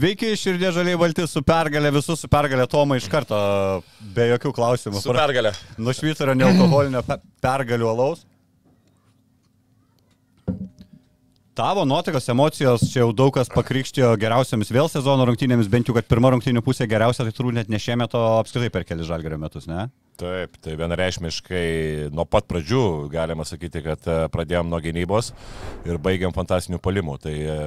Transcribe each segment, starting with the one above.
Sveiki, širdė žaliai balti su pergalė, visus su pergalė Tomai iš karto, be jokių klausimų. Su pergalė. Nušvyturio nealkoholinio pe pergalių alaus. Tavo nuotaikos, emocijos, čia jau daug kas pakrikštijo geriausiamis vėl sezono rungtynėmis, bent jau, kad pirma rungtynių pusė geriausia, tai turbūt net ne šiemet, o apskritai per keli žalgerio metus, ne? Taip, tai vienareišmiškai nuo pat pradžių galima sakyti, kad e, pradėjom nuo gynybos ir baigiam fantastinių polimų. Tai e,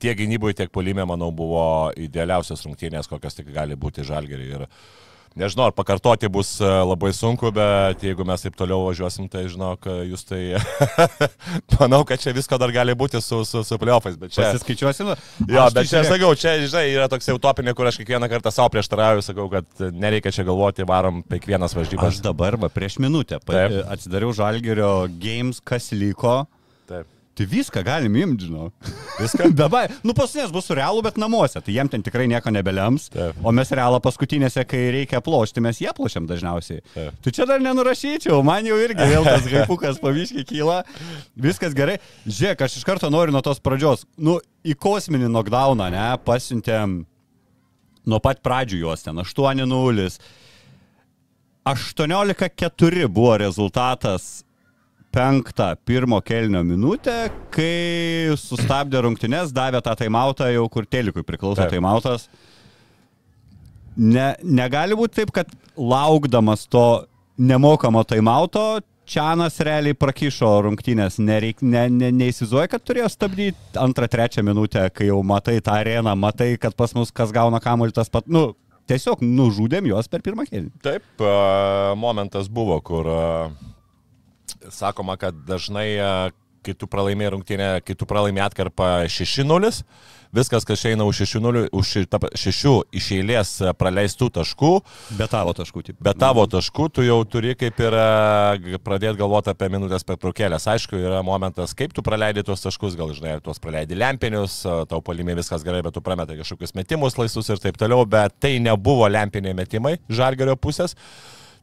tiek gynyboje, tiek polime, manau, buvo idealiausias rungtynės, kokios tik gali būti žalgeriai. Ir nežinau, ar pakartoti bus e, labai sunku, bet jeigu mes taip toliau važiuosim, tai žinok, jūs tai... manau, kad čia visko dar gali būti su, su, su pliopais, bet čia... Pasiskaičiuosim. Jo, bet čia, aš sakau, čia, žinai, yra toks utopinė, kur aš kiekvieną kartą savo prieštarauju, sakau, kad nereikia čia galvoti, varom kiekvienas varžybas. Aš dabar, va, prieš minutę, pa, atsidariau žalgerio games, kas liko. Taip. Tai viską galim imti, žinau. Viską? Dabar, nu pasinės bus su realu, bet namuose, tai jiem ten tikrai nieko nebelems. Taip. O mes realą paskutinėse, kai reikia plošti, mes jie plošiam dažniausiai. Taip. Tu čia dar nenurašyčiau, man jau irgi vėl tas gaipukas pavyškiai kyla. Viskas gerai. Žiūrėk, aš iš karto noriu nuo tos pradžios. Nu, į kosminį knockdowną, ne, pasiuntėm nuo pat pradžių juos ten 8-0. 18-4 buvo rezultatas penktą pirmo kelnio minutę, kai sustabdė rungtynes, davė tą taimautą jau kur telikui priklauso Taip. taimautas. Ne, negali būti taip, kad laukdamas to nemokamo taimauto, Čianas realiai prakišo rungtynės, Nereik, ne, ne, neįsivaizduoja, kad turėjo stabdyti antrą, trečią minutę, kai jau matai tą areną, matai, kad pas mus kas gauna kamuolį tas pat, nu, tiesiog nužudėm juos per pirmą kėlinį. Taip, momentas buvo, kur sakoma, kad dažnai, a, kai tu pralaimėjai rungtynę, kai tu pralaimėjai atkarpą 6-0, viskas, kas eina už 6-0, už šitą- šešių iš eilės praleistų taškų, Be tavo taškų, taip. be tavo taškų, tu jau turi kaip ir g- pradėti galvoti apie minutės pertraukėlės. Aišku, yra momentas, kaip tu praleidai tuos taškus, gal žinai, ar tuos praleidai lempinius, a, tau palimė viskas gerai, bet tu prametai kažkokius metimus laisvus ir taip toliau, bet tai nebuvo lempiniai metimai žargerio pusės.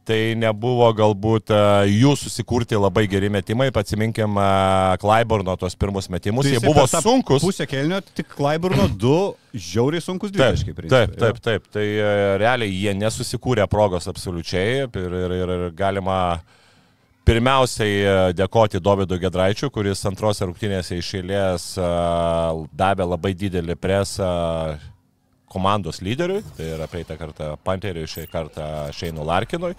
Tai nebuvo galbūt a, jų susikurti labai geri metimai, atsiminkim Klaiborno tos pirmus metimus, Tai jie buvo sunkus. Pusę kelnio, tik Klaiburno du žiauriai sunkus Taip, dvitaškai. taip, taip, taip. Tai e, realiai jie nesusikūrė progos absoliučiai ir, ir, ir, galima pirmiausiai e, dėkoti Dovydui Gedraičiui, kuris antrose rungtynėse iš eilės e, davė labai didelį presą komandos lyderiui, tai yra praeitą kartą Panteriui, šią kartą Šeinu Larkinui.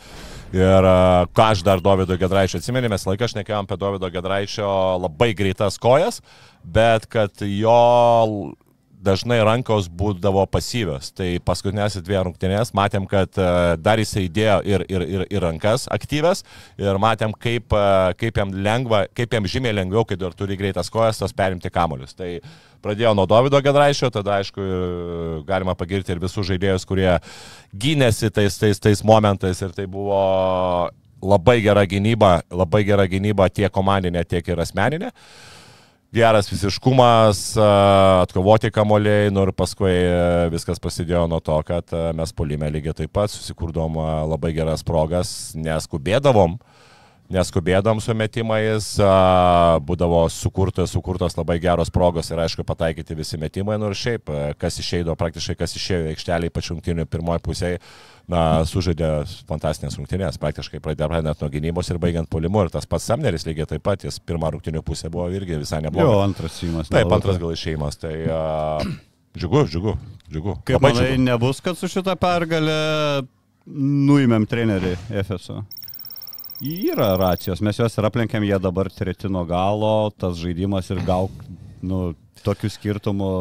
Ir e, ką aš dar Dovydo Gedraičio atsimenu, mes laiką šnekėjom apie Dovydo Gedraičio labai greitas kojas, bet kad jo dažnai rankos būdavo pasyvios. Tai paskutinėse dvi rungtynės matėm, kad e, dar jisai įdėjo ir, ir, ir, ir rankas aktyves ir matėm, kaip, e, kaip jam lengva, kaip jam žymiai lengviau, kai dar turi greitas kojas, tos perimti kamuolius. Tai pradėjo nuo Davido Gedraišio, tada aišku galima pagirti ir visus žaidėjus, kurie gynėsi tais, tais, tais momentais ir tai buvo labai gera gynyba, labai gera gynyba tiek komandinė, tiek ir asmeninė geras fiziškumas, a, atkovoti kamoliai, nu ir paskui viskas prasidėjo nuo to, kad mes polime lygiai taip pat susikurdom labai geras progas, neskubėdavom, neskubėdavom su metimais, būdavo sukurtos, sukurtos labai geros progos ir aišku pataikyti visi metimai, nu ir šiaip, kas išėjo, praktiškai kas išėjo ypač rungtinių pirmoji pusėje, na, sužaidė fantastinės rungtynės, praktiškai pradėjo net nuo gynybos ir baigiant polimu. Ir tas pats Samneris lygiai taip pat, jis pirmą rungtynių pusę buvo irgi visai Jo, neblogas. antras įmas. Taip, antras gal išėjimas. Tai uh, džiugu, džiugu, džiugu. Kaip manai, nebus, kad su šitą pergalę nuimėm trenerį FSO? Yra racijos, mes juos ir aplenkėm, jie dabar treti nuo galo, tas žaidimas ir gal, nu, tokių skirtumų.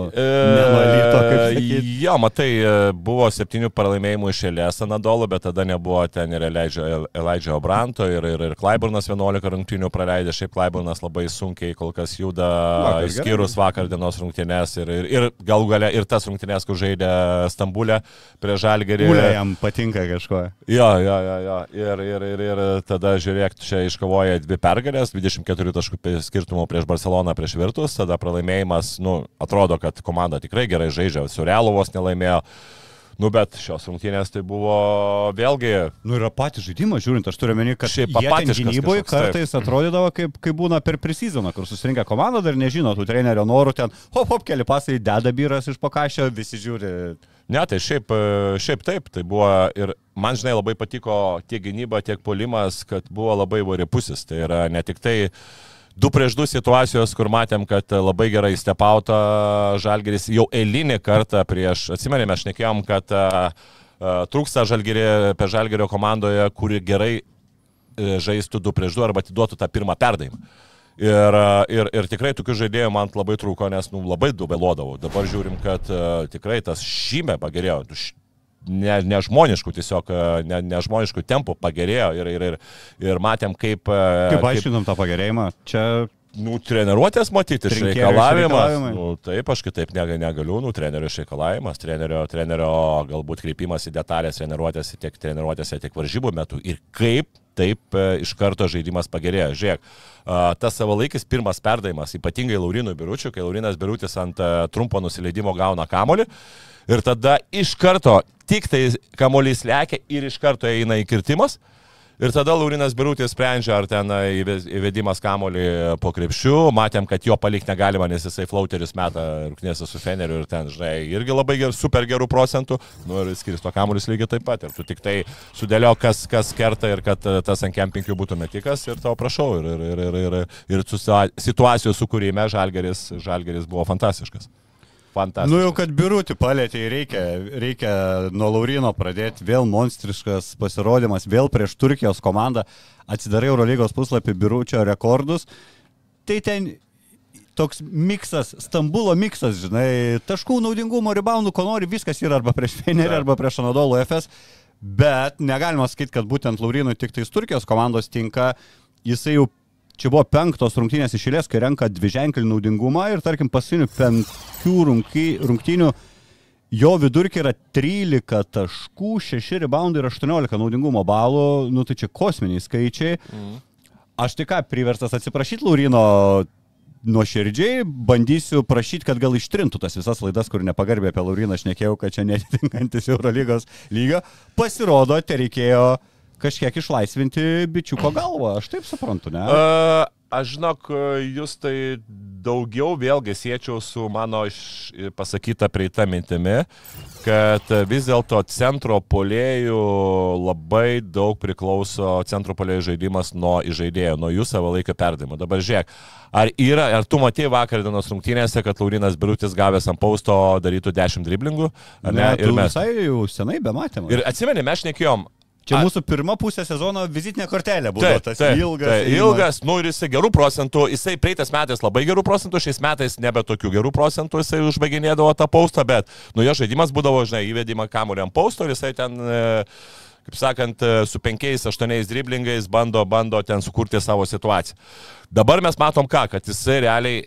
Sakyti. Jo, matai, e, buvo septynių pralaimėjimų iš eilės Anadolo, bet tada nebuvo ten ir Elijah Obranto ir, ir, ir Klaiburnas 11 rungtynių praleidė. Šiaip Klaiburnas labai sunkiai kol kas juda, Vakar išskyrus vakar dienos rungtynės ir, ir, ir galų gale ir tas rungtynės, kur žaidė Stambulė prie Žalgerį. Ūlė jam patinka kažko. Jo, jo, jo, jo. Ir, ir, ir, ir tada žiūrėk, čia iškovoja dvi pergalės, 24 taškų skirtumų prieš Barceloną, prieš Virtus, tada pralaimėjimas, nu, atrodo, kad komanda tikrai gerai žaidžia, su Realovos nelaimėjo. Nu, bet šios rungtynės tai buvo vėlgi Nu ir patį žaidimą žiūrint, aš turiu menį, kad Šiaip apatiškas gynyboje kažkoks, taip. kartais atrodydavo, kaip, kaip būna per presizoną, kur susirinka komanda, dar nežino tų trenerio norų, ten hop hop keli pasai, deda vyras iš pakašio, visi žiūri. Ne, tai šiaip, šiaip taip, tai buvo ir man, žinai, labai patiko tiek gynyba, tiek polimas, kad buvo labai varipusis. Tai yra ne tik tai du prieš du situacijos, kur matėm, kad labai gerai stepauta Žalgeris jau eilinį kartą prieš, atsimenėme, aš nekėjom, kad uh, trūksta Žalgerį, apie Žalgerio komandoje, kuri gerai e, žaistų du prieš du arba atiduotų tą pirmą perdavimą. Ir, ir, ir tikrai tokių žaidėjų man labai trūko, nes nu, labai dubelodavau. Dabar žiūrim, kad uh, tikrai tas šymė pagerėjo. Ne, nežmoniškų, tiesiog a, ne, nežmoniškų tempų pagerėjo ir, ir, ir, ir matėm, kaip... a, Kaip aiškinam tą pagerėjimą, čia Nu, treniruotės matyti, Trinkėrio reikalavimas. išreikalavimai. Nu, taip, aš kitaip ne, negaliu, nu, trenerio išreikalavimas, trenerio, trenerio galbūt kreipimas į detalės treniruotėse, tiek treniruotėse, tiek varžybų metu. Ir kaip taip e, iš karto žaidimas pagerėjo. Žiūrėk, tas savalaikis pirmas perdavimas, ypatingai Laurinui Biručiui, kai Laurinas Birutis ant trumpo nusileidimo gauna kamolį. Ir tada iš karto tik tai kamolys lekia ir iš karto eina į kirtimas. Ir tada Laurinas Birutis sprendžia, ar ten įve- įvedimas kamolį po krepšių. Matėm, kad jo palikti negalima, nes jisai flauterius meta rūknėse su Feneriu ir ten, žinai, irgi labai ger, super gerų procentų. Nu ir skirsto kamolius lygiai taip pat. Ir tu tik tai sudėlio, kas, kas kerta ir kad e, tas ant kempingių būtų metikas ir tau prašau. Ir, ir, ir, ir, ir, ir situacijos sukūrime Žalgeris, Žalgeris buvo fantastiškas. Fantastiškas. Nu jau, kad biurutį palėtė, reikia, reikia nuo Laurino pradėti, vėl monstriškas pasirodymas, vėl prieš Turkijos komandą, atsidarai Eurolygos puslapį biuručio rekordus, tai ten toks miksas, Stambulo miksas, žinai, taškų naudingumo, reboundų, ko nori, viskas yra arba prieš Fenerį, arba prieš Anadolo FS, bet negalima sakyti, kad būtent Laurinui tik tais Turkijos komandos tinka, jisai jau čia buvo penktos rungtynės išėlės, kai renka dviženklį naudingumą ir tarkim pasinių penkių rungty, rungtynių jo vidurkiai yra 13 taškų, 6 reboundai ir 18 naudingumo balų, nu tai čia kosminiai skaičiai. Mhm. Aš tai ką, priverstas atsiprašyti Laurino nuoširdžiai, bandysiu prašyti, kad gal ištrintų tas visas laidas, kur nepagarbė apie Lauriną, aš nekėjau, kad čia netitinkantis Eurolygos lygio. Pasirodo, te reikėjo kažkiek išlaisvinti bičiuko galvą, aš taip suprantu, ne? Uh, aš žinok, jūs tai daugiau vėlgi siečiau su mano iš- pasakyta prieita mintimi, kad vis dėlto centro polėjų labai daug priklauso centro polėjų žaidimas nuo žaidėjo, nuo jų savo laikio perdavimo. Dabar žiūrėk, ar yra, ar tu matėjai vakar dienos rungtynėse, kad Laurinas Birutis gavęs ant pausto darytų 10 driblingų? ar ne, Ir mes. visai jau senai be matėme. Ir atsimeni, mes šnekėjom, Čia mūsų pirma pusė sezono vizitinė kortelė buvo Taip, tas taip, ilgas. taip, ilgas, nu ir jisai gerų procentų, jisai praeitais metais labai gerų procentų, šiais metais nebe tokių gerų procentų jisai užbaiginėdavo tą paustą, bet nu jo žaidimas būdavo, žinai, įvedimą kamuolį ant pausto ir jisai ten, e, kaip sakant, e, su penkiais, aštuoniais driblingais bando, bando ten sukurti savo situaciją. Dabar mes matom ką, kad jisai realiai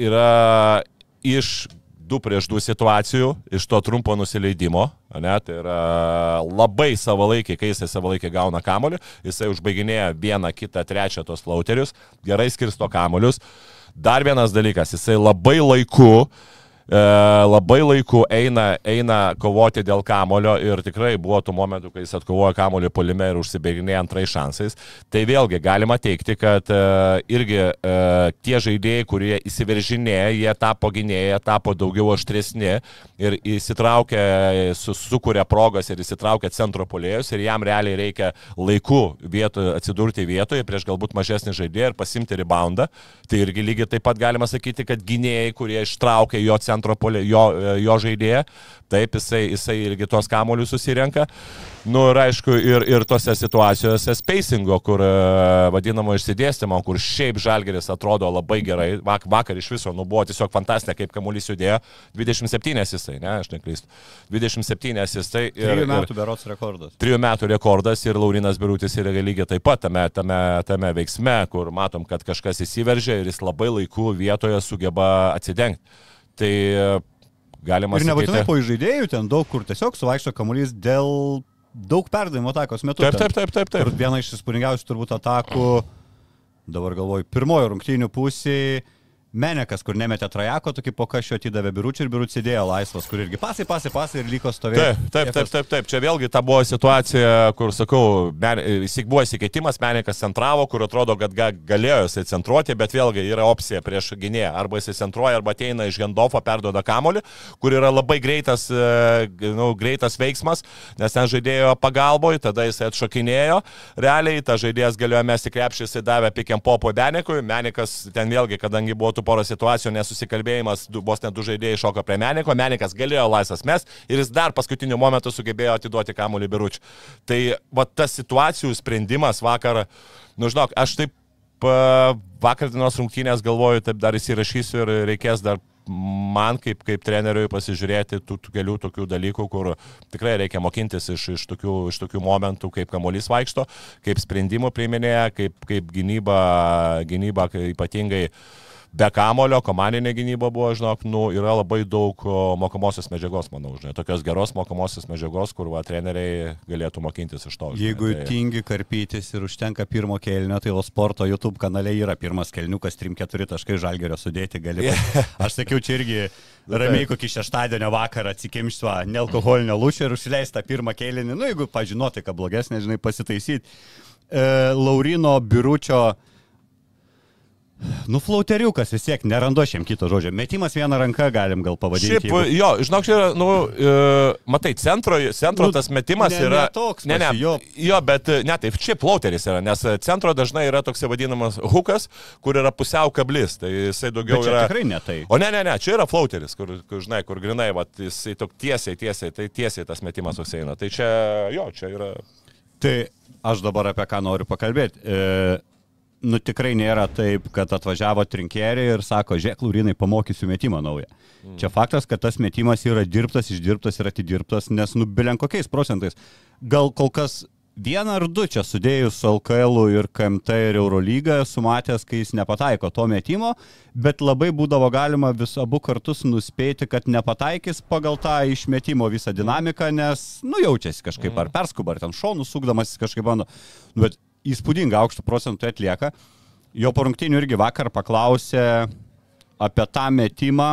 yra iš 2 prieš 2 situacijų, iš to trumpo nusileidimo, ne, tai yra labai savalaikiai, kai jisai savalaikiai gauna kamolių, jisai užbaiginėja vieną, kitą, trečią tos flauterius, gerai skirsto kamolius. Dar vienas dalykas, jisai labai laiku, e, labai laiku eina, eina kovoti dėl kamulio ir tikrai buvo tų momentų, kai jis atkovojo kamulio polime ir užsibėginėjo antrais šansais. Tai vėlgi galima teikti, kad e, irgi e, tie žaidėjai, kurie įsiveržinėja, jie tapo gynėjai, tapo daugiau aštresni ir įsitraukia, su, sukuria progas ir įsitraukia centro polėjus ir jam realiai reikia laiku vieto, atsidurti vietoje prieš galbūt mažesnį žaidėją ir pasimti reboundą. Tai irgi lygiai taip pat galima sakyti, kad gynėjai, kurie ištraukia jo centro centro polė, jo, jo žaidėją, taip jisai, jisai irgi tos kamolius susirenka. Nu ir aišku, ir, ir tose situacijose spacingo, kur e, vadinamo išsidėstymo, kur šiaip žalgeris atrodo labai gerai, Vak, vakar iš viso, nu buvo tiesiog fantastinė, kaip kamuolys judėjo, 27 jisai, ne, aš neklystu, 27 jisai. Ir, 3 metų berots rekordas. 3 metų rekordas ir Laurinas Birutis yra lygiai taip pat tame, tame, tame veiksme, kur matom, kad kažkas įsiveržia ir jis labai laiku vietoje sugeba atsidengti. Tai galima Ir nebūtinai sakyti. po žaidėjų ten daug kur tiesiog suvaikšto kamuolys dėl daug perdavimo atakos metu. Taip, ten. taip, taip, taip, Ir taip. viena iš įspūdingiausių turbūt atakų, dabar galvoju, pirmojo rungtynių pusėje. Menekas, kur nemetė trajako, tokį po kažio atidavė biručių ir biručių sėdėjo laisvas, kur irgi pasai, pasai, pasai ir liko stovėti. Taip, taip, taip, taip, taip. Čia vėlgi ta buvo situacija, kur, sakau, men, buvo įsikeitimas, Menikas centravo, kur atrodo, kad ga, galėjo jisai centruoti, bet vėlgi yra opcija prieš gynėją. Arba jisai centruoja, arba ateina iš Gendofo, perduoda kamolį, kur yra labai greitas, e, nu, greitas veiksmas, nes ten žaidėjo pagalboj, tada jisai atšokinėjo. Realiai ta žaidėjas galėjo mesti krepšį, jisai davė pikiam popo Menikui. Menikas ten vėlgi, kadangi buvo tų porą situacijų, nesusikalbėjimas, vos net du žaidėjai šoko prie Meniko, Menikas galėjo laisvas mes ir jis dar paskutiniu momentu sugebėjo atiduoti kamuolį biručių. Tai va tas situacijų sprendimas vakar, nu žinok, aš taip vakar dienos rungtynės galvoju, taip dar įsirašysiu ir reikės dar man kaip, kaip treneriui pasižiūrėti tų, tų kelių tokių dalykų, kur tikrai reikia mokintis iš, iš, tokių, iš tokių momentų, kaip kamuolys vaikšto, kaip sprendimų priiminėja, kaip, kaip gynyba, gynyba ypatingai be kamulio, komandinė gynyba buvo, žinok, nu, yra labai daug mokomosios medžiagos, manau, žinai, tokios geros mokomosios medžiagos, kur va, treneriai galėtų mokintis iš to. žinai, Jeigu tai- tingi karpytis ir užtenka pirmo kelnio, tai Lo Sporto YouTube kanale yra pirmas kelniukas 3-4 taškai žalgerio sudėti gali. Aš sakiau, čia irgi ramiai kokį šeštadienio vakarą atsikimštų nealkoholinio lūšio ir užsileista pirmą kėlinį. Nu, jeigu pažinoti, ką blogesnė, žinai, pasitaisyti. E, Laurino biuručio Nu, flauteriukas vis tiek, nerandu šiam kito žodžio. Metimas vieną ranką galim gal pavadinti. Šiaip, jo, žinok, čia yra, nu, e, matai, centro, centro Nu, tas metimas ne- yra... ne toks ne, ne, jo. jo, bet, e, ne, taip, šiaip flauteris yra, nes e, centro dažnai yra toks vadinamas hukas, kur yra pusiau kablis, tai jisai daugiau čia yra... tikrai ne tai. O ne, ne, ne, čia yra flauteris, kur, kur žinai, kur grinai, va, jisai tok tiesiai, tiesiai, tai tiesiai tas metimas užseina. Tai čia, jo, čia yra... Tai aš dabar apie ką noriu pakalbėti. E, nu tikrai nėra taip, kad atvažiavo trinkeriai ir sako, žiūrėk, Laurinai, pamokysiu metimą naują. Mm. Čia faktas, kad tas metimas yra dirbtas, išdirbtas ir atidirbtas, nes nu bilen kokiais procentais. Gal kol kas vieną ar du čia sudėjus su LKL ir KMT ir Eurolygą sumatęs, kai jis nepataiko to metimo, bet labai būdavo galima vis abu kartus nuspėti, kad nepataikys pagal tą išmetimo visą dinamiką, nes, nu, jaučiasi kažkaip ar perskuba, ar ten šonų sukdamas kažkaip bando. Nu, bet įspūdingą aukštų procentų atlieka. Jo po rungtinių irgi vakar paklausė apie tą metimą.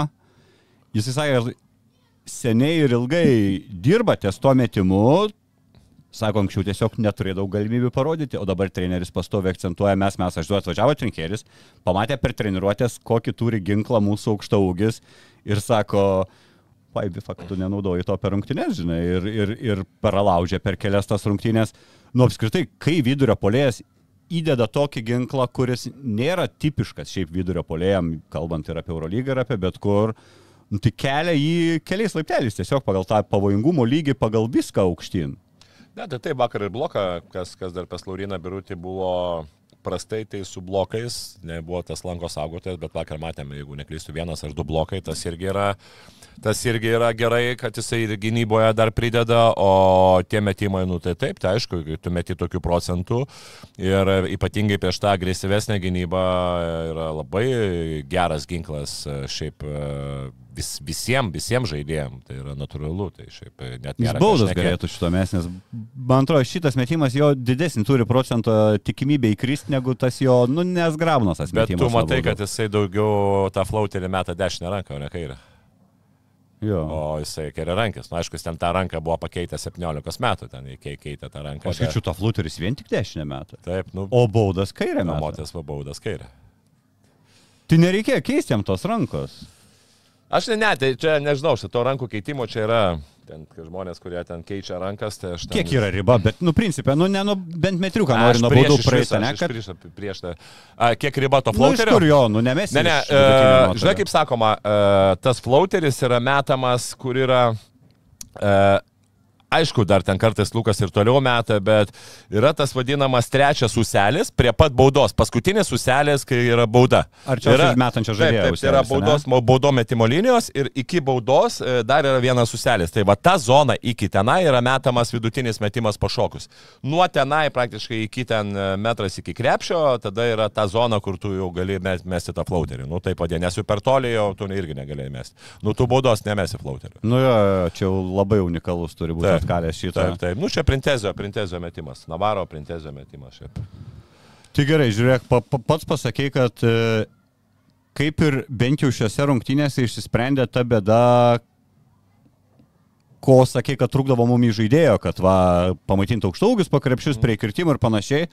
Jis sakė, seniai ir ilgai dirba ties tuo metimu, Sako, anksčiau tiesiog neturėdavau galimybių parodyti, o dabar treneris pastovi akcentuoja, mes, mes, aš du atvažiavo trinkeris, pamatė per treniruotės, kokį turi ginklą mūsų aukšta ūgis ir sako, paibi faktų nenaudoji to per rungtynės, žinai, ir, ir, ir peralaužė per kelias tas rungtynės. Nu, apskritai, kai vidurio polėjas įdeda tokį ginklą, kuris nėra tipiškas šiaip vidurio polėjam, kalbant ir apie Eurolygą, ir apie bet kur, nu, tai kelia jį keliais laipteliais, tiesiog pagal tą pavojingumo lygį, pagal viską aukštyn. Ne, tai taip, vakar ir bloką, kas, kas dar pas Lauriną Birutį buvo prastai, tai su blokais, nebuvo tas lanko saugotojas, bet vakar matėme, jeigu neklystu, vienas ar du blokai, tas irgi yra, tas irgi yra gerai, kad jisai ir gynyboje dar prideda, o tie metimai, nu tai taip, tai aišku, tu meti tokių procentų ir ypatingai prieš tą agresyvesnę gynybą yra labai geras ginklas šiaip vis, visiems, visiems žaidėjams, tai yra natūralu, tai šiaip net Jis nėra. ką baudas galėtų šito mes, nes man atrodo, šitas metimas jo didesnį turi procento tikimybę įkristi negu tas jo, nu, nesgraunas tas Bet tu matai, kad jisai daugiau tą flauterį meta dešinę ranką, o ne kairę. Jo. O jisai kairė rankis. Na, aišku, jis ten tą ranką buvo pakeitęs 17 metų, ten kei- keitė tą ranką. Aš skaičiu, to fluteris vien tik dešinę metą. Taip, nu, O baudas metą. Namotės va baudas kairė. Tai nereikėjo keisti jam tos rankos. Aš ne, ne, tai čia nežinau, šito rankų keitimo čia yra ten žmonės, kurie ten keičia rankas, tai aš... Ten... Kiek yra riba, bet, nu, principė, nu, ne, nu, bent metriuką nori nuo baudų viso, ne, kad... Prieš, prieš. A, kiek riba to Nu, flauterio? kur jo, nu, nemesi. Ne, ne, nuotolio. žinai kaip sakoma, e, tas flauteris yra metamas, kur yra... E, Aišku, dar ten kartais Lukas ir toliau meta, bet yra tas vadinamas trečias uselis prie pat baudos. Paskutinis uselis, kai yra bauda. Arčiausiai yra metančio Taip, žaidėjo taip, tai yra baudos, mo- baudo metimo linijos ir iki baudos e, dar yra vienas uselis. Tai va ta zona iki tenai yra metamas vidutinis metimas pašokus. Nuo tenai praktiškai iki ten e, metras iki krepšio, tada yra ta zona, kur tu jau gali mes- mesti tą flauterį. Nu taip vadė, nes jau per toli jau tu irgi negalėjai mesti. Nu tu baudos nemesi flauterių. Nu jo, čia jau labai unikalus turi būti Taip. Atkalęs šitą. Taip, taip. Nu čia printezio, printezio metimas. Navaro printezio metimas šiaip. Tai gerai, žiūrėk, pa, pa, pats pasakei, kad e, kaip ir bent jau šiose rungtynėse išsisprendė ta bėda, ko sakei, kad trukdavo mum į žaidėjo, kad va, pamaitinti aukštaugius, pakrepšius prie kirtimų ir panašiai.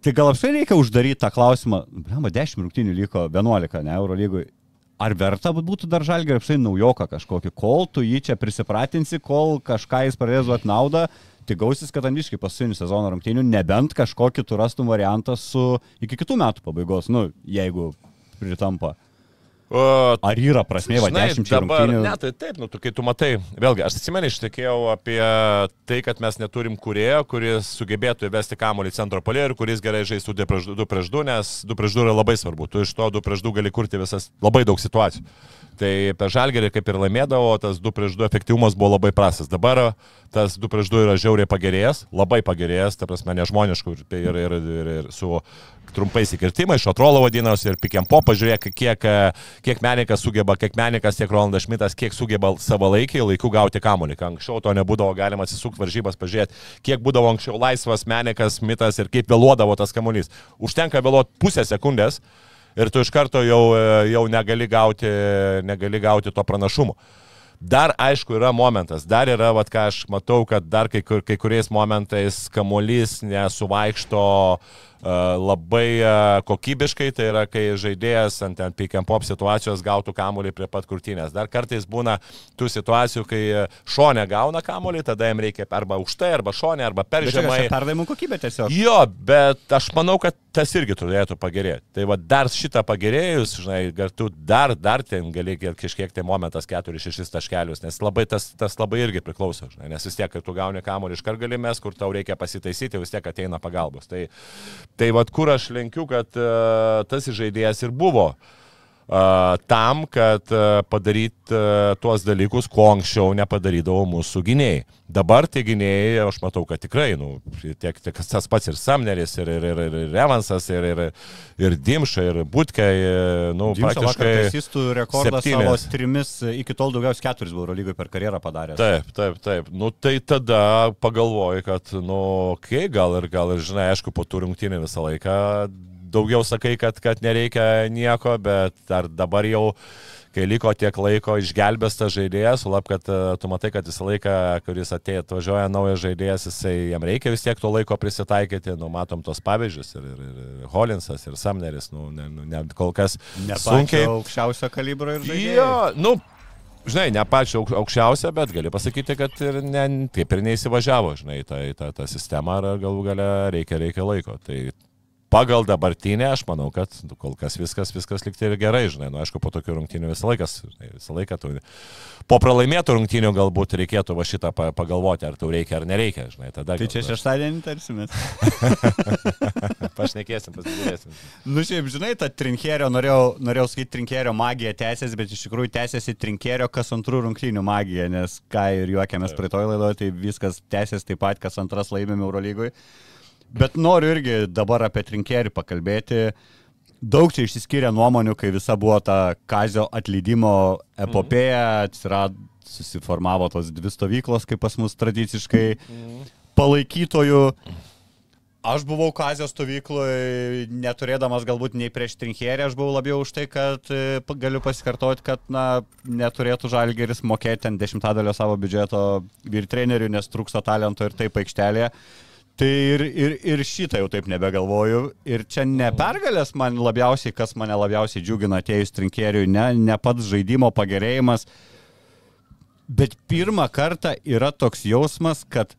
Tai gal apskritai reikia uždaryti tą klausimą, blema, 10 rungtynių liko 11, ne, Euro lygui. Ar verta būtų dar žalgiai apskritai naujoką kažkokį, kol tu jį čia prisipratinsi, kol kažką jis pradės duoti naudą, tai gausis, kad aniškai paskutinį sezoną rungtynių, nebent kažkokį tu rastum variantą su iki kitų metų pabaigos, nu, jeigu pritampa. O, Ar yra prasmė, va, Žinai, 10 dabar, rungtynių? ne, tai taip, nu, tu, kai tu matai, vėlgi, aš atsimenu, ištekėjau apie tai, kad mes neturim kurėjo, kuris sugebėtų įvesti kamuolį centro polė ir kuris gerai žaistų 2 prieš 2, prieš 2 nes 2 prieš 2 yra labai svarbu. Tu iš to 2 prieš 2 gali kurti visas labai daug situacijų. Tai per žalgerį kaip ir laimėdavo, tas 2 prieš 2 efektyvumas buvo labai prastas. Dabar tas 2 prieš 2 yra žiauriai pagerėjęs, labai pagerėjęs, ta prasme, nežmoniškų ir, ir, ir, ir, ir su trumpais įkirtimais, šotrolo vadinasi ir pikiam po, pažiūrėk, kiek, kiek menikas sugeba, kiek menikas, tiek Rolandas Šmitas, kiek sugeba savalaikiai laiku gauti kamuolį. Anksčiau to nebūdavo galima atsisukti varžybas, pažiūrėti, kiek būdavo anksčiau laisvas menikas, Šmitas ir kaip vėluodavo tas kamuolys. Užtenka vėluoti pusę sekundės ir tu iš karto jau, jau negali, gauti, negali gauti to pranašumo. Dar aišku yra momentas, dar yra, vat, ką aš matau, kad dar kai, kur- kai kuriais momentais kamuolys nesuvaikšto uh, labai uh, kokybiškai, tai yra, kai žaidėjas ant ten pick and pop situacijos gautų kamuolį prie pat kurtinės. Dar kartais būna tų situacijų, kai šonė gauna kamuolį, tada jam reikia arba aukštai, arba šonė, arba per žemai. perdavimų kokybė tiesiog. Jo, bet aš manau, kad tas irgi turėtų pagerėti. Tai va dar šitą pagerėjus, žinai, tu dar, dar ten gali gal kažkiek tai momentas 4-6 taškelius, nes labai tas, tas labai irgi priklauso, žinai, nes vis tiek, kai tu gauni kamuolį iš kart galimės, kur tau reikia pasitaisyti, vis tiek ateina pagalbos. Tai, tai va kur aš lenkiu, kad uh, tas žaidėjas ir buvo. Uh, tam, kad padaryt uh, tuos dalykus, ko anksčiau nepadarydavo mūsų gynėjai. Dabar tie gynėjai, aš matau, kad tikrai, nu, tiek, tiek tas pats ir Samneris, ir, ir, ir, ir Evansas, ir, ir, ir Dimša, ir Butke, nu, Dimša praktiškai... taisystų rekordą septynis. savo trimis, iki tol daugiausiai keturis buvo lygoje per karjerą padaręs. Taip, taip, taip. Nu tai tada pagalvoji, kad, nu, okei, okay, gal ir, gal ir, žinai, aišku, po tų rungtynių visą laiką daugiau sakai, kad, kad nereikia nieko, bet ar dabar jau, kai liko tiek laiko, išgelbės tas žaidėjas, sulap, kad e, tu matai, kad visą laiką, kuris atėjo, atvažiuoja naujas žaidėjas, jisai jam reikia vis tiek to laiko prisitaikyti, nu, matom tos pavyzdžius, ir, ir, ir Holinsas, ir Samneris, nu, ne, nu, ne, kol kas Ne sunkiai. Aukščiausio kalibro ir žaidėjai. Jo, nu, žinai, ne pačio auk- aukščiausia, bet gali pasakyti, kad ir ne, taip ir neįsivažiavo, žinai, tą, tą, tą sistemą, ar galų gale reikia, reikia laiko. Tai pagal dabartinę, aš manau, kad kol kas viskas, viskas liktai ir gerai, žinai, nu, aišku, po tokių rungtynių visą laiką, visą laiką tu, po pralaimėtų rungtynių galbūt reikėtų va šitą pa- pagalvoti, ar tau reikia ar nereikia, žinai, tada. Tai čia gal- šeštadienį tarsimės. Pašnekėsim, pasižiūrėsim. Nu šiaip, žinai, ta trinkerio, norėjau, norėjau sakyti, trinkerio magija tęsiasi, bet iš tikrųjų tęsiasi trinkerio kas antrų rungtynių magija, nes ką ir juokiamės praeitoj laidoje, tai viskas tęsiasi taip pat, kas antras laimėm Eurolygui. Bet noriu irgi dabar apie trinkerį pakalbėti. Daug čia išsiskiria nuomonių, kai visa buvo ta kazio atleidimo epopėja, atsirado, susiformavo tos dvi stovyklos, kaip pas mus tradiciškai, palaikytojų. Aš buvau Kazio stovykloje, neturėdamas galbūt nei prieš trinkerį, aš buvau labiau už tai, kad e, galiu pasikartoti, kad na, neturėtų žalgeris mokėti ten dešimtadalio savo biudžeto vyr trenerių, nes trūksta talento ir taip aikštelėje. Tai ir, ir, ir šitą jau taip nebegalvoju. Ir čia ne pergalės man labiausiai, kas mane labiausiai džiugina atėjus trinkėriui, ne, ne pats žaidimo pagerėjimas, bet pirmą kartą yra toks jausmas, kad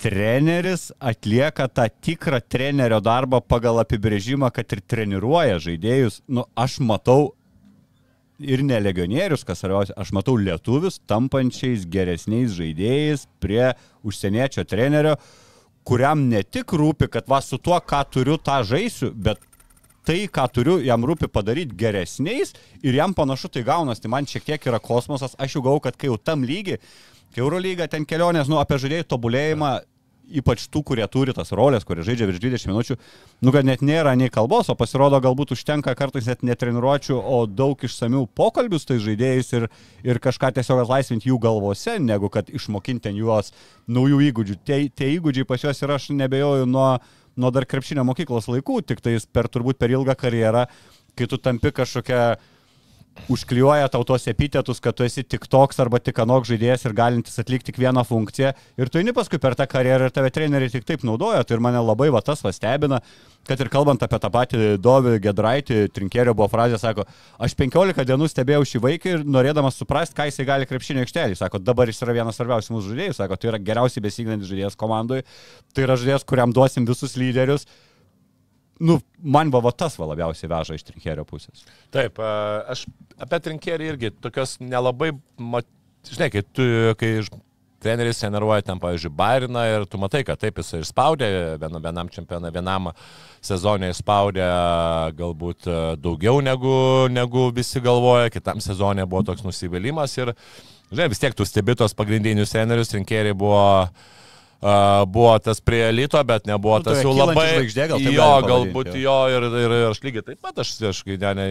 treneris atlieka tą tikrą trenerio darbą pagal apibrėžimą, kad ir treniruoja žaidėjus. Nu, aš matau ir ne legionierius, kas svarbiausia, aš matau lietuvius tampančiais geresniais žaidėjais prie užsieniečio trenerio, kuriam ne tik rūpi, kad va su tuo, ką turiu, tą žaisiu, bet tai, ką turiu, jam rūpi padaryti geresniais ir jam panašu tai gaunas. Tai man šiek tiek yra kosmosas, aš jau gau, kad kai jau tam lygi, kai Eurolyga ten kelionės, nu, apie žaidėjų tobulėjimą, ypač tų, kurie turi tas rolės, kurie žaidžia virš 20 minučių, nu, kad net nėra nei kalbos, o pasirodo galbūt užtenka kartais net netreniruočių, o daug išsamių pokalbių su tais žaidėjais ir, ir kažką tiesiog atlaisvinti jų galvose, negu kad išmokinti juos naujų įgūdžių. Tie, tie įgūdžiai pas juos ir aš nebejoju nuo, nuo dar krepšinio mokyklos laikų, tik tais per turbūt per ilgą karjerą, kai tu tampi kažkokia užklijuoja tau tos epitetus, kad tu esi tik toks arba tik anok žaidėjas ir galintis atlikti tik vieną funkciją. Ir tu eini paskui per tą karjerą ir tave treneriai tik taip naudoja. Tai ir mane labai va tas vastebina, kad ir kalbant apie tą patį Dovį Gedraitį, Trinkėrio buvo frazė, sako, aš 15 dienų stebėjau šį vaiką ir norėdamas suprasti, ką jisai gali krepšinio aikštelį. Sako, dabar jis yra vienas svarbiausių mūsų žaidėjų, sako, tai yra geriausiai besignantis žaidėjas komandai, tai yra žaidėjas, kuriam duosim visus lyderius nu, man va tas va labiausiai veža iš trinkerio pusės. Taip, aš apie trinkerį irgi tokios nelabai, mat... žinai, kai, tu, kai treneris treniruoja ten, pavyzdžiui, Bairiną ir tu matai, kad taip jis ir spaudė, vienam, vienam čempionui, vienam sezonui spaudė galbūt daugiau negu, negu visi galvoja, kitam sezonė buvo toks nusivylimas ir, žinai, vis tiek tu stebitos pagrindinius trenerius, rinkėjai buvo uh, Uh, buvo tas prie elito, bet nebuvo nu, tas jau labai... Žvaigždė, gal jo, galbūt jo. ir, ir, ir aš lygiai taip pat, aš, aš ne, ne,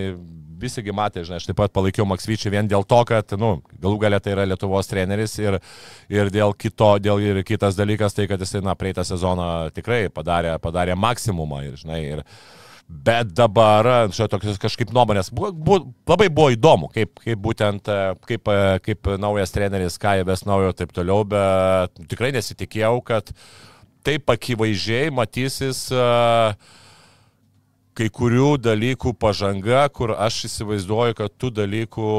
visigi matė, žinai, aš taip pat palaikiau Maksvyčią vien dėl to, kad, na, nu, galų galę tai yra Lietuvos treneris ir, ir dėl kito, dėl ir kitas dalykas, tai kad jisai, na, praeitą sezoną tikrai padarė, padarė maksimumą ir, žinai, ir, Bet dabar, čia tokios kažkaip nuomonės, bu, bu, labai buvo įdomu, kaip, kaip būtent, e, kaip, e, kaip naujas treneris, ką jie ves naujo ir taip toliau, bet tikrai nesitikėjau, kad taip akivaizdžiai matysis uh, kai kurių dalykų pažanga, kur aš įsivaizduoju, kad tų dalykų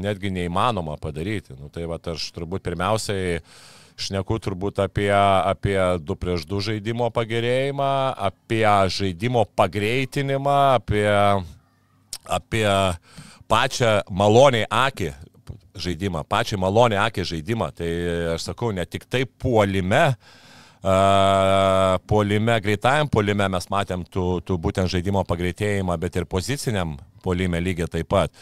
netgi neįmanoma padaryti. Nu, tai va, aš turbūt pirmiausiai uh, Šneku turbūt apie, apie 2 prieš 2 žaidimo pagerėjimą, apie žaidimo pagreitinimą, apie, apie pačią maloniai akį žaidimą, pačią maloniai akį žaidimą. Tai aš sakau, ne tik tai puolime, uh, puolime, greitajam puolime mes matėm tų, tų būtent žaidimo pagreitėjimą, bet ir poziciniam puolime lygiai taip pat.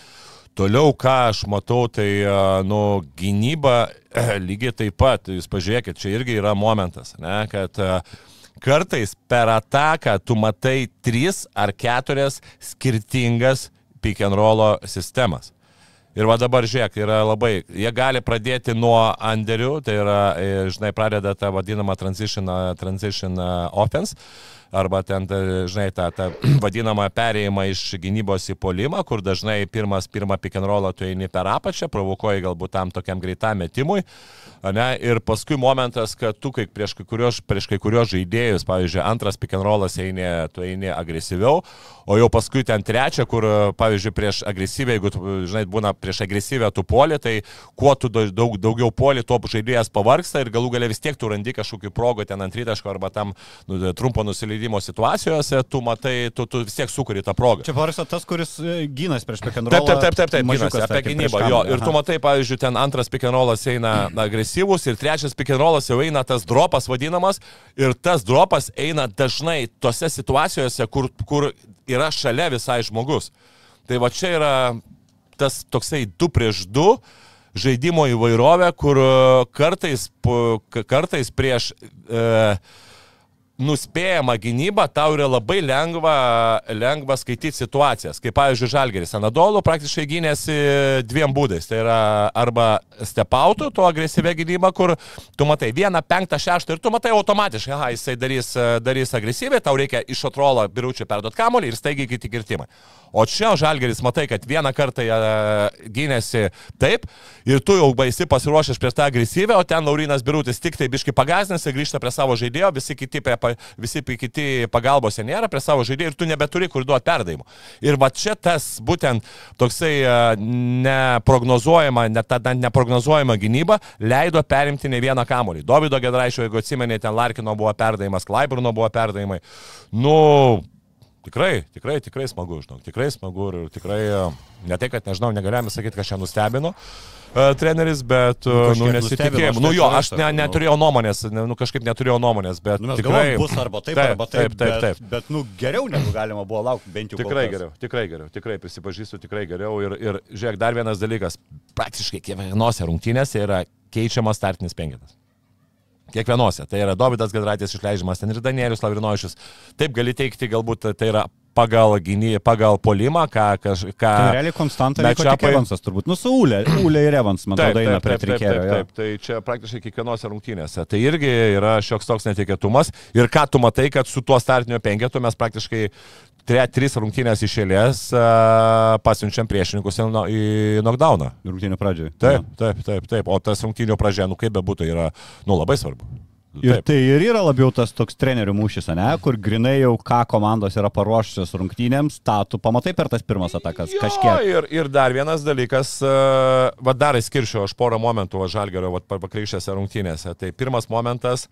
Toliau, ką aš matau, tai, nu, gynyba lygiai taip pat, jūs pažiūrėkit, čia irgi yra momentas, ne, kad kartais per ataką tu matai tris ar keturias skirtingas pick and roll sistemas. Ir va dabar žiūrėk, yra labai, jie gali pradėti nuo underių, tai yra, e, žinai, pradeda tą vadinamą transition, transition offense arba ten, žinai, tą, tą vadinamą perėjimą iš gynybos į polimą, kur dažnai pirmas, pirmą pick and rollą tu eini per apačią, provokuoji galbūt tam tokiam greitam metimui. Ne, ir paskui momentas, kad tu kai prieš kai kurios, prieš kai kurios žaidėjus, pavyzdžiui, antras pick and rollas eini, tu eini agresyviau, o jau paskui ten trečia, kur, pavyzdžiui, prieš agresyvę, jeigu, tu, žinai, būna prieš agresyvę tu poli, tai kuo tu daug, daugiau poli, tuo žaidėjas pavarksta ir galų galia vis tiek tu randi kažkokį progą ten ant rytaško arba tam nu, trumpo nusileidimo žaidimo situacijose, tu matai, tu, tu vis tiek sukuri tą progą. Čia varsa tas, kuris e, gynas prieš pikanrolą. Taip, taip, taip, taip, taip gynasi, apie gynybą. Jo, ir tu matai, pavyzdžiui, ten antras pikanrolas eina agresyvus ir trečias pikanrolas jau eina tas dropas vadinamas ir tas dropas eina dažnai tose situacijose, kur, kur yra šalia visai žmogus. Tai va čia yra tas toksai 2 prieš 2 žaidimo įvairovė, kur kartais, kartais prieš... E, nuspėjama gynyba, tau yra labai lengva, lengva skaityti situacijas. Kaip pavyzdžiui, Žalgeris Anadolų praktiškai gynėsi dviem būdais. Tai yra arba stepautų, to agresyvę gynybą, kur tu matai vieną, penktą, šeštą ir tu matai automatiškai, aha, jisai darys, darys agresyviai, tau reikia iš atrolo biručių perduoti kamolį ir staigiai kiti kirtimai. O čia Žalgeris matai, kad vieną kartą gynėsi taip ir tu jau baisi pasiruošęs prieš tą agresyvę, o ten Laurinas Birutis tik tai biški pagazinęs ir grįžta prie savo žaidėjo, visi kiti, prie, visi kiti pagalbos nėra prie savo žaidėjo ir tu nebeturi kur duoti perdavimų. Ir va čia tas būtent toksai neprognozuojama, net ta neprognozuojama gynyba leido perimti ne vieną kamolį. Davido Gedraišio, jeigu atsimenė, ten Larkino buvo perdavimas, Klaiburno buvo perdavimai. Nu, Tikrai, tikrai, tikrai smagu, žinau, tikrai smagu ir tikrai, ne tai, kad nežinau, negalėjome sakyti, kad čia nustebino uh, treneris, bet, uh, nu, nesitikėjau. Nu jo, aš ne, neturėjau nuomonės, nu kažkaip neturėjau nuomonės, bet nu, tikrai galvom, bus arba taip, taip, arba taip, taip, taip, taip. Bet, bet, nu, geriau negu galima buvo laukti, bent jau. Tikrai geriau, tikrai geriau, tikrai prisipažįstu, tikrai geriau. Ir, ir žiūrėk, dar vienas dalykas, praktiškai kiekvienose rungtynėse yra keičiamas startinis penketas. Kiekvienose. Tai yra Dovydas Gadraitis išleidžiamas, ten ir Danielius Lavrinovičius. Taip gali teikti, galbūt tai yra pagal gynį, pagal polimą, ką... ką, ką tai realiai Konstanta Mečiapai... Evansas turbūt, nu su Ule, Ule ir Evans, man atrodo, eina prie trikėrio. Taip, taip, taip, tai čia praktiškai kiekvienose rungtynėse. Tai irgi yra šioks toks netikėtumas. Ir ką tu matai, kad su tuo startiniu penketu mes praktiškai tre, tris rungtynės iš eilės uh, pasiunčiam priešininkus į, į knockdowną. Rungtynių pradžioje. Taip, taip, taip, taip. O tas rungtynių pradžia, nu kaip bebūtų, yra nu, labai svarbu. Ir Taip. tai ir yra labiau tas toks trenerių mūšis, ne, kur grinai jau ką komandos yra paruošusios rungtynėms, tą tu pamatai per tas pirmas atakas jo, kažkiek. Ir, ir dar vienas dalykas, uh, va dar įskirčiau aš porą momentų Žalgerio pakrikščiose rungtynėse. Tai pirmas momentas,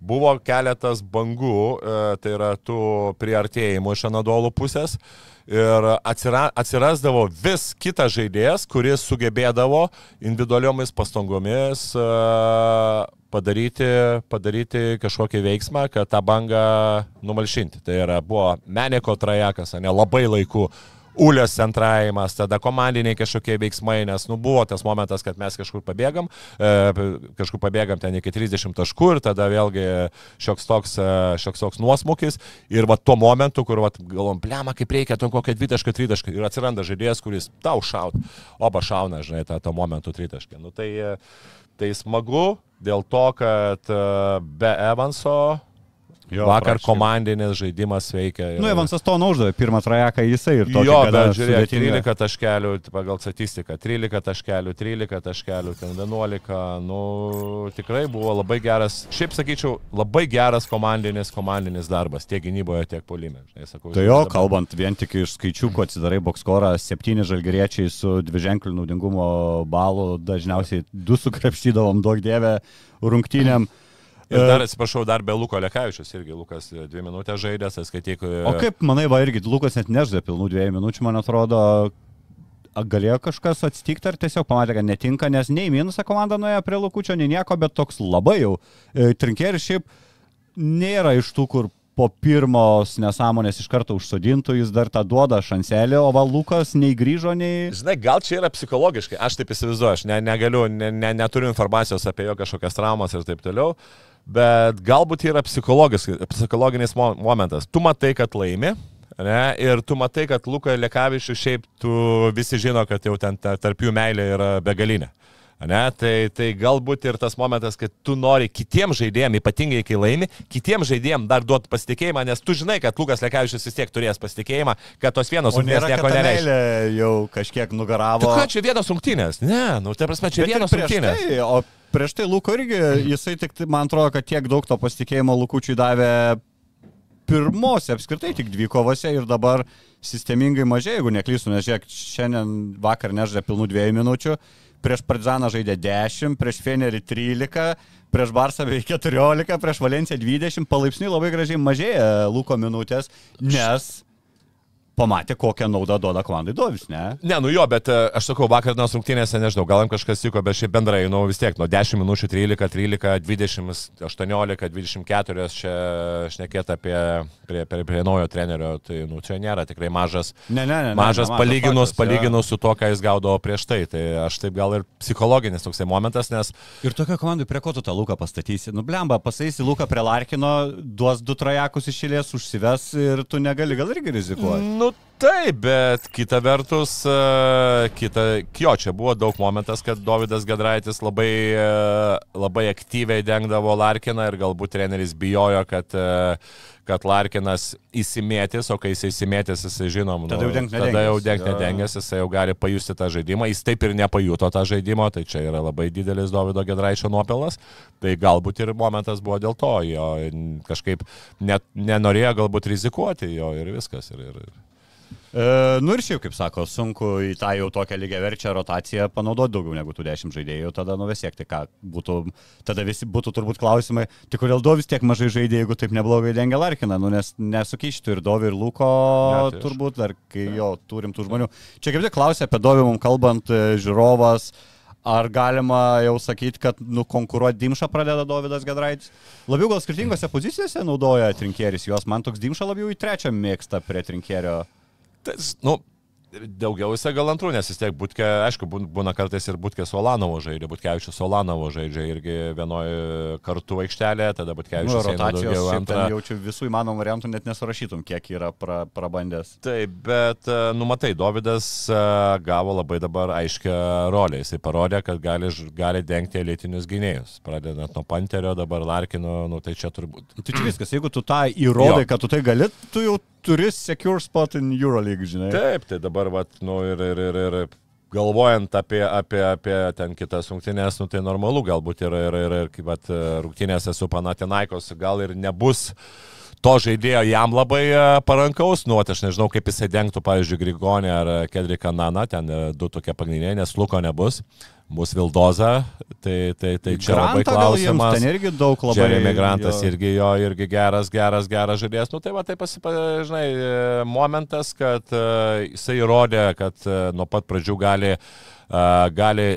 buvo keletas bangų, uh, tai yra tų priartėjimų iš Anadolų pusės. Ir atsira, atsirasdavo vis kitas žaidėjas, kuris sugebėdavo individualiomis pastangomis uh, padaryti, padaryti kažkokį veiksmą, kad tą bangą numalšinti. Tai yra, buvo Meneko trajekas, ne labai laiku. Ulės centravimas, tada komandiniai kažkokie veiksmai, nes nu, buvo tas momentas, kad mes kažkur pabėgam, e, kažkur pabėgam ten iki 30 taškų ir tada vėlgi šioks toks, e, šioks toks nuosmukis ir va tuo momentu, kur va, galvom, plema, kaip reikia, ten 20 tritašką ir atsiranda žaidėjas, kuris tau šaut, oba šauna, žinai, tą, tą momentų tritašką. Nu, tai, e, Tai smagu dėl to, kad e, be Evanso Jo, Vakar praškai. komandinis žaidimas veikia. Ir... Nu, Evansas to neuždavė, pirmą trajeką jisai ir to. Jo, bet žiūrėk, 13 taškelių pagal statistiką, 13 taškelių, 13 taškelių, ten 11, nu, tikrai buvo labai geras, šiaip sakyčiau, labai geras komandinis, komandinis darbas, tiek gynyboje, tiek polime. Sakau, tai jo, dabar... kalbant vien tik iš skaičiukų, atsidarai bokskorą, septyni žalgeriečiai su dviženkliu naudingumo balu, dažniausiai du sukrepštydavom, daug dievę, rungtynėm. Ir dar atsiprašau, dar be Luko Lekavičius irgi Lukas dvi minutės žaidęs, skaityk. O kaip manai, va irgi Lukas net nežaidė pilnų dviejų minučių, man atrodo, galėjo kažkas atsitikti ar tiesiog pamatė, kad netinka, nes nei minusą komanda nuėjo prie Lukučio, nei nieko, bet toks labai jau. E, Trinkėris šiaip nėra iš tų, kur po pirmos nesąmonės iš karto užsodintų, jis dar tą duoda šanselį, o Valukas nei grįžo, nei... Žinai, gal čia yra psichologiškai, aš taip įsivaizduoju, aš ne, negaliu, ne, ne, neturiu informacijos apie jo kažkokias traumas ir taip toliau, bet galbūt yra psichologinis momentas. Tu matai, kad laimi, ne, ir tu matai, kad Luka Lekavičius šiaip tu visi žino, kad jau ten tarp jų meilė yra begalinė. Ne, tai, tai galbūt ir tas momentas, kad tu nori kitiems žaidėjams, ypatingai kai laimi, kitiems žaidėjams dar duoti pasitikėjimą, nes tu žinai, kad Lukas Lekavičius vis tiek turės pasitikėjimą, kad tos vienos rungtynės nieko nereiškia. Jau kažkiek nugaravo. Tai ką čia vienos rungtynės? Ne, nu, tai prasme, čia Bet vienos rungtynės. Tai, o prieš tai Luko irgi, jisai tik, man atrodo, kad tiek daug to pasitikėjimo Lukučiui davė pirmose apskritai tik dvi kovose ir dabar sistemingai mažai, jeigu neklystu, nes žiūrėk, šiandien vakar nežaidė pilnų dviejų minučių prieš Partizaną žaidė 10, prieš Fenerį 13, prieš Barsą beveik 14, prieš Valenciją 20, palaipsniui labai gražiai mažėja Luko minutės, nes pamatė, kokią naudą duoda komandai Dovis, ne? Ne, nu jo, bet e, aš sakau, vakar dienos rungtynėse, nežinau, gal jam kažkas tiko, bet šiaip bendrai, nu vis tiek, nuo 10 minučių 13, 13, 20, 18, 24, čia šnekėt apie prie, prie, prie naujo trenerio, tai nu, čia nėra tikrai mažas, Ne, ne, ne. ne, mažas nemažas palyginus, faktas, palyginus su to, ką jis gaudavo prieš tai. Tai aš taip gal ir psichologinis toksai momentas, nes. Ir tokia komandai, prie ko tu tą Luką pastatysi? Nu, blemba, pasaisi Luką prie Larkino, duos du trajakus išėlės, užsives ir tu negali gal irgi rizikuoti. Nu taip, bet kita vertus, e, kita, jo, čia buvo daug momentas, kad Davidas Gedraitis labai, e, labai aktyviai dengdavo Larkiną ir galbūt treneris bijojo, kad, e, kad Larkinas įsimėtis, o kai jis įsimėtis, jis žinom, Tada jau dengt tada nedengęs. jau jo. nedengęs, jis jau gali pajusti tą žaidimą, jis taip ir nepajuto tą žaidimą, tai čia yra labai didelis Davido Gedraičio nuopelnas, tai galbūt ir momentas buvo dėl to, jo kažkaip net nenorėjo galbūt rizikuoti jo ir viskas. Ir, ir, E, nu ir šiaip, kaip sako, sunku į tą jau tokią lygiai verčią rotaciją panaudoti daugiau negu tų 10 žaidėjų, tada nu vis tiek, tai ką, būtų, tada visi būtų turbūt klausimai, tai kodėl Dovis tiek mažai žaidė, jeigu taip neblogai dengia Larkiną, nu nes nesukištų ir Dovi, ir Luko, Ne, tai turbūt dar, kai jo turim tų žmonių. Čia kaip tik klausė apie Dovį mums kalbant, e, žiūrovas. Ar galima jau sakyti, kad nu, konkuruoti Dimšą pradeda Davidas Gedraitis? Labiau gal skirtingose pozicijose naudoja trinkėris juos, man toks Dimšą labiau į trečią mėgsta prie trinkėrio. Tas, nu, daugiausia gal antrų, nes vis tiek būtkė, aišku, būn- būna kartais ir būtkė Solanovo žaidžia, būtkevičius Solanovo žaidžia irgi vienoje kartu aikštelėje, tada Nu, būtkevičius eina rotacijos daugiau antrą. jaučiu visų įmanomų variantų, net nesurašytum, kiek yra pra, prabandęs. Taip, bet, e, nu matai, Davidas e, gavo labai dabar aiškę rolę. Jisai parodė, kad gali, gali dengti elitinius gynėjus. Pradedant nuo Panterio, dabar Larkino, nu tai čia turbūt. Tai čia viskas, jeigu tu tą įrodai, Jo. kad tu tai gali, tu jau turi secure spot in Euroleague, žinai. Taip, tai dabar, vat, nu ir, ir, ir, ir galvojant apie, apie, apie ten kitas rungtynės, nu tai normalu, galbūt ir, ir, ir, ir kaip vat, rungtynėse su Panatinaikos gal ir nebus to žaidėjo jam labai e, parankaus, nu, aš nežinau, kaip jisai dengtų, pavyzdžiui, Grigonį ar Kedriką Naną, ten e, du tokie pagrindiniai, nes Luko nebus, bus Vildoza, tai, tai, tai čia labai klausimas. Ten irgi daug labai. Jeremy Grantas jo. irgi jo, irgi geras, geras, geras žaidėjas. Nu tai va, tai pasipažinai, momentas, kad e, jisai įrodė, kad e, nuo pat pradžių gali, e, gali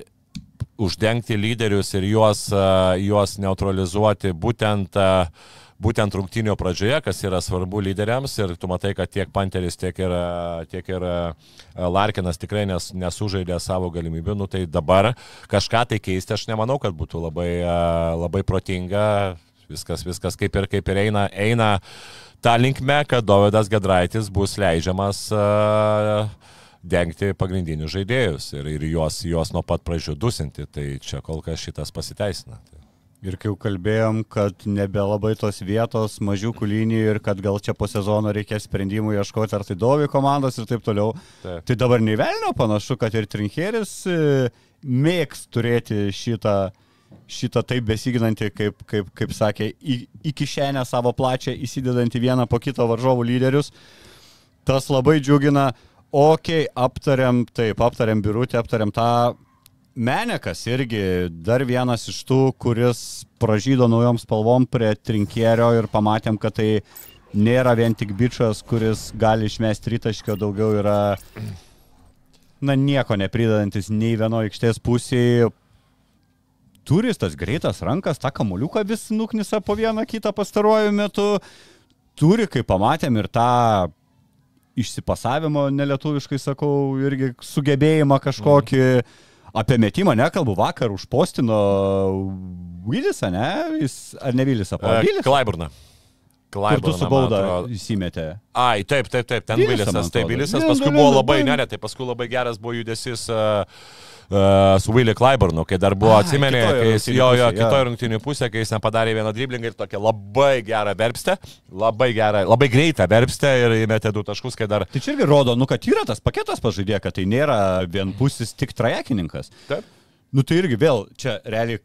uždengti lyderius ir juos, e, juos neutralizuoti būtent e, būtent rungtynio pradžioje, kas yra svarbu lyderiams ir tu matai, kad tiek Panteris, tiek ir, tiek ir e, Larkinas tikrai nes, nesužaidė savo galimybių, nu tai dabar kažką tai keisti aš nemanau, kad būtų labai, e, labai protinga, viskas, viskas kaip ir, kaip ir eina, eina tą linkmę, kad Dovydas Gedraitis bus leidžiamas uh, dengti pagrindinius žaidėjus ir, ir juos, juos nuo pat pradžių dusinti, tai čia kol kas šitas pasiteisina. Tai. Ir kai jau kalbėjom, kad nebelabai tos vietos, mažiukų linijų ir kad gal čia po sezono reikės sprendimų ieškoti, ar tai Dovi komandos ir taip toliau. Taip. Tai dabar nei velnio panašu, kad ir Trinkeris e, mėgs turėti šitą, šitą taip besiginantį, kaip, kaip, kaip sakė, į, į kišenę savo plačią įsidedantį vieną po kito varžovų lyderius. Tas labai džiugina. Ok, aptariam, taip, aptariam birutį, aptariam tą Menekas irgi dar vienas iš tų, kuris pražydo naujom spalvom prie trinkėrio ir pamatėm, kad tai nėra vien tik bičias, kuris gali išmesti rytaškio, daugiau yra, na, nieko nepridadantis nei vieno aikštės pusėje. Turis tas greitas rankas, tą kamuliuką vis nuknisa po vieną kitą pastaruoju metu. Turi, kaip pamatėm, ir tą išsipasavimo, nelietuviškai sakau, irgi sugebėjimą kažkokį. Mm. Apie metimą nekalbu, vakar užpostino Vilisą, ne? Jis, ar ne Vilisą, Vilisą. Klaiburna. Kur tu su bauda įsimetė. Ai, taip, taip, taip, ten Vilisas. Taip. Vilisas paskui buvo labai, bam. ne, ne, tai paskui labai geras buvo judesys uh, su Willy Klaiburnu, kai dar buvo, atsimenė, kai jis jo, jo, kitoje rungtinių pusėje, kai jis nepadarė vieną driblingą ir tokią labai gerą verpstę, labai gerą, labai greitą verpstę ir įmetė du taškus, kai dar... Tai čia irgi rodo, nu, kad yra tas paketas pažaidė, kad tai nėra vienpusis tik trajekininkas. Taip. Nu tai irgi vėl, čia realiai,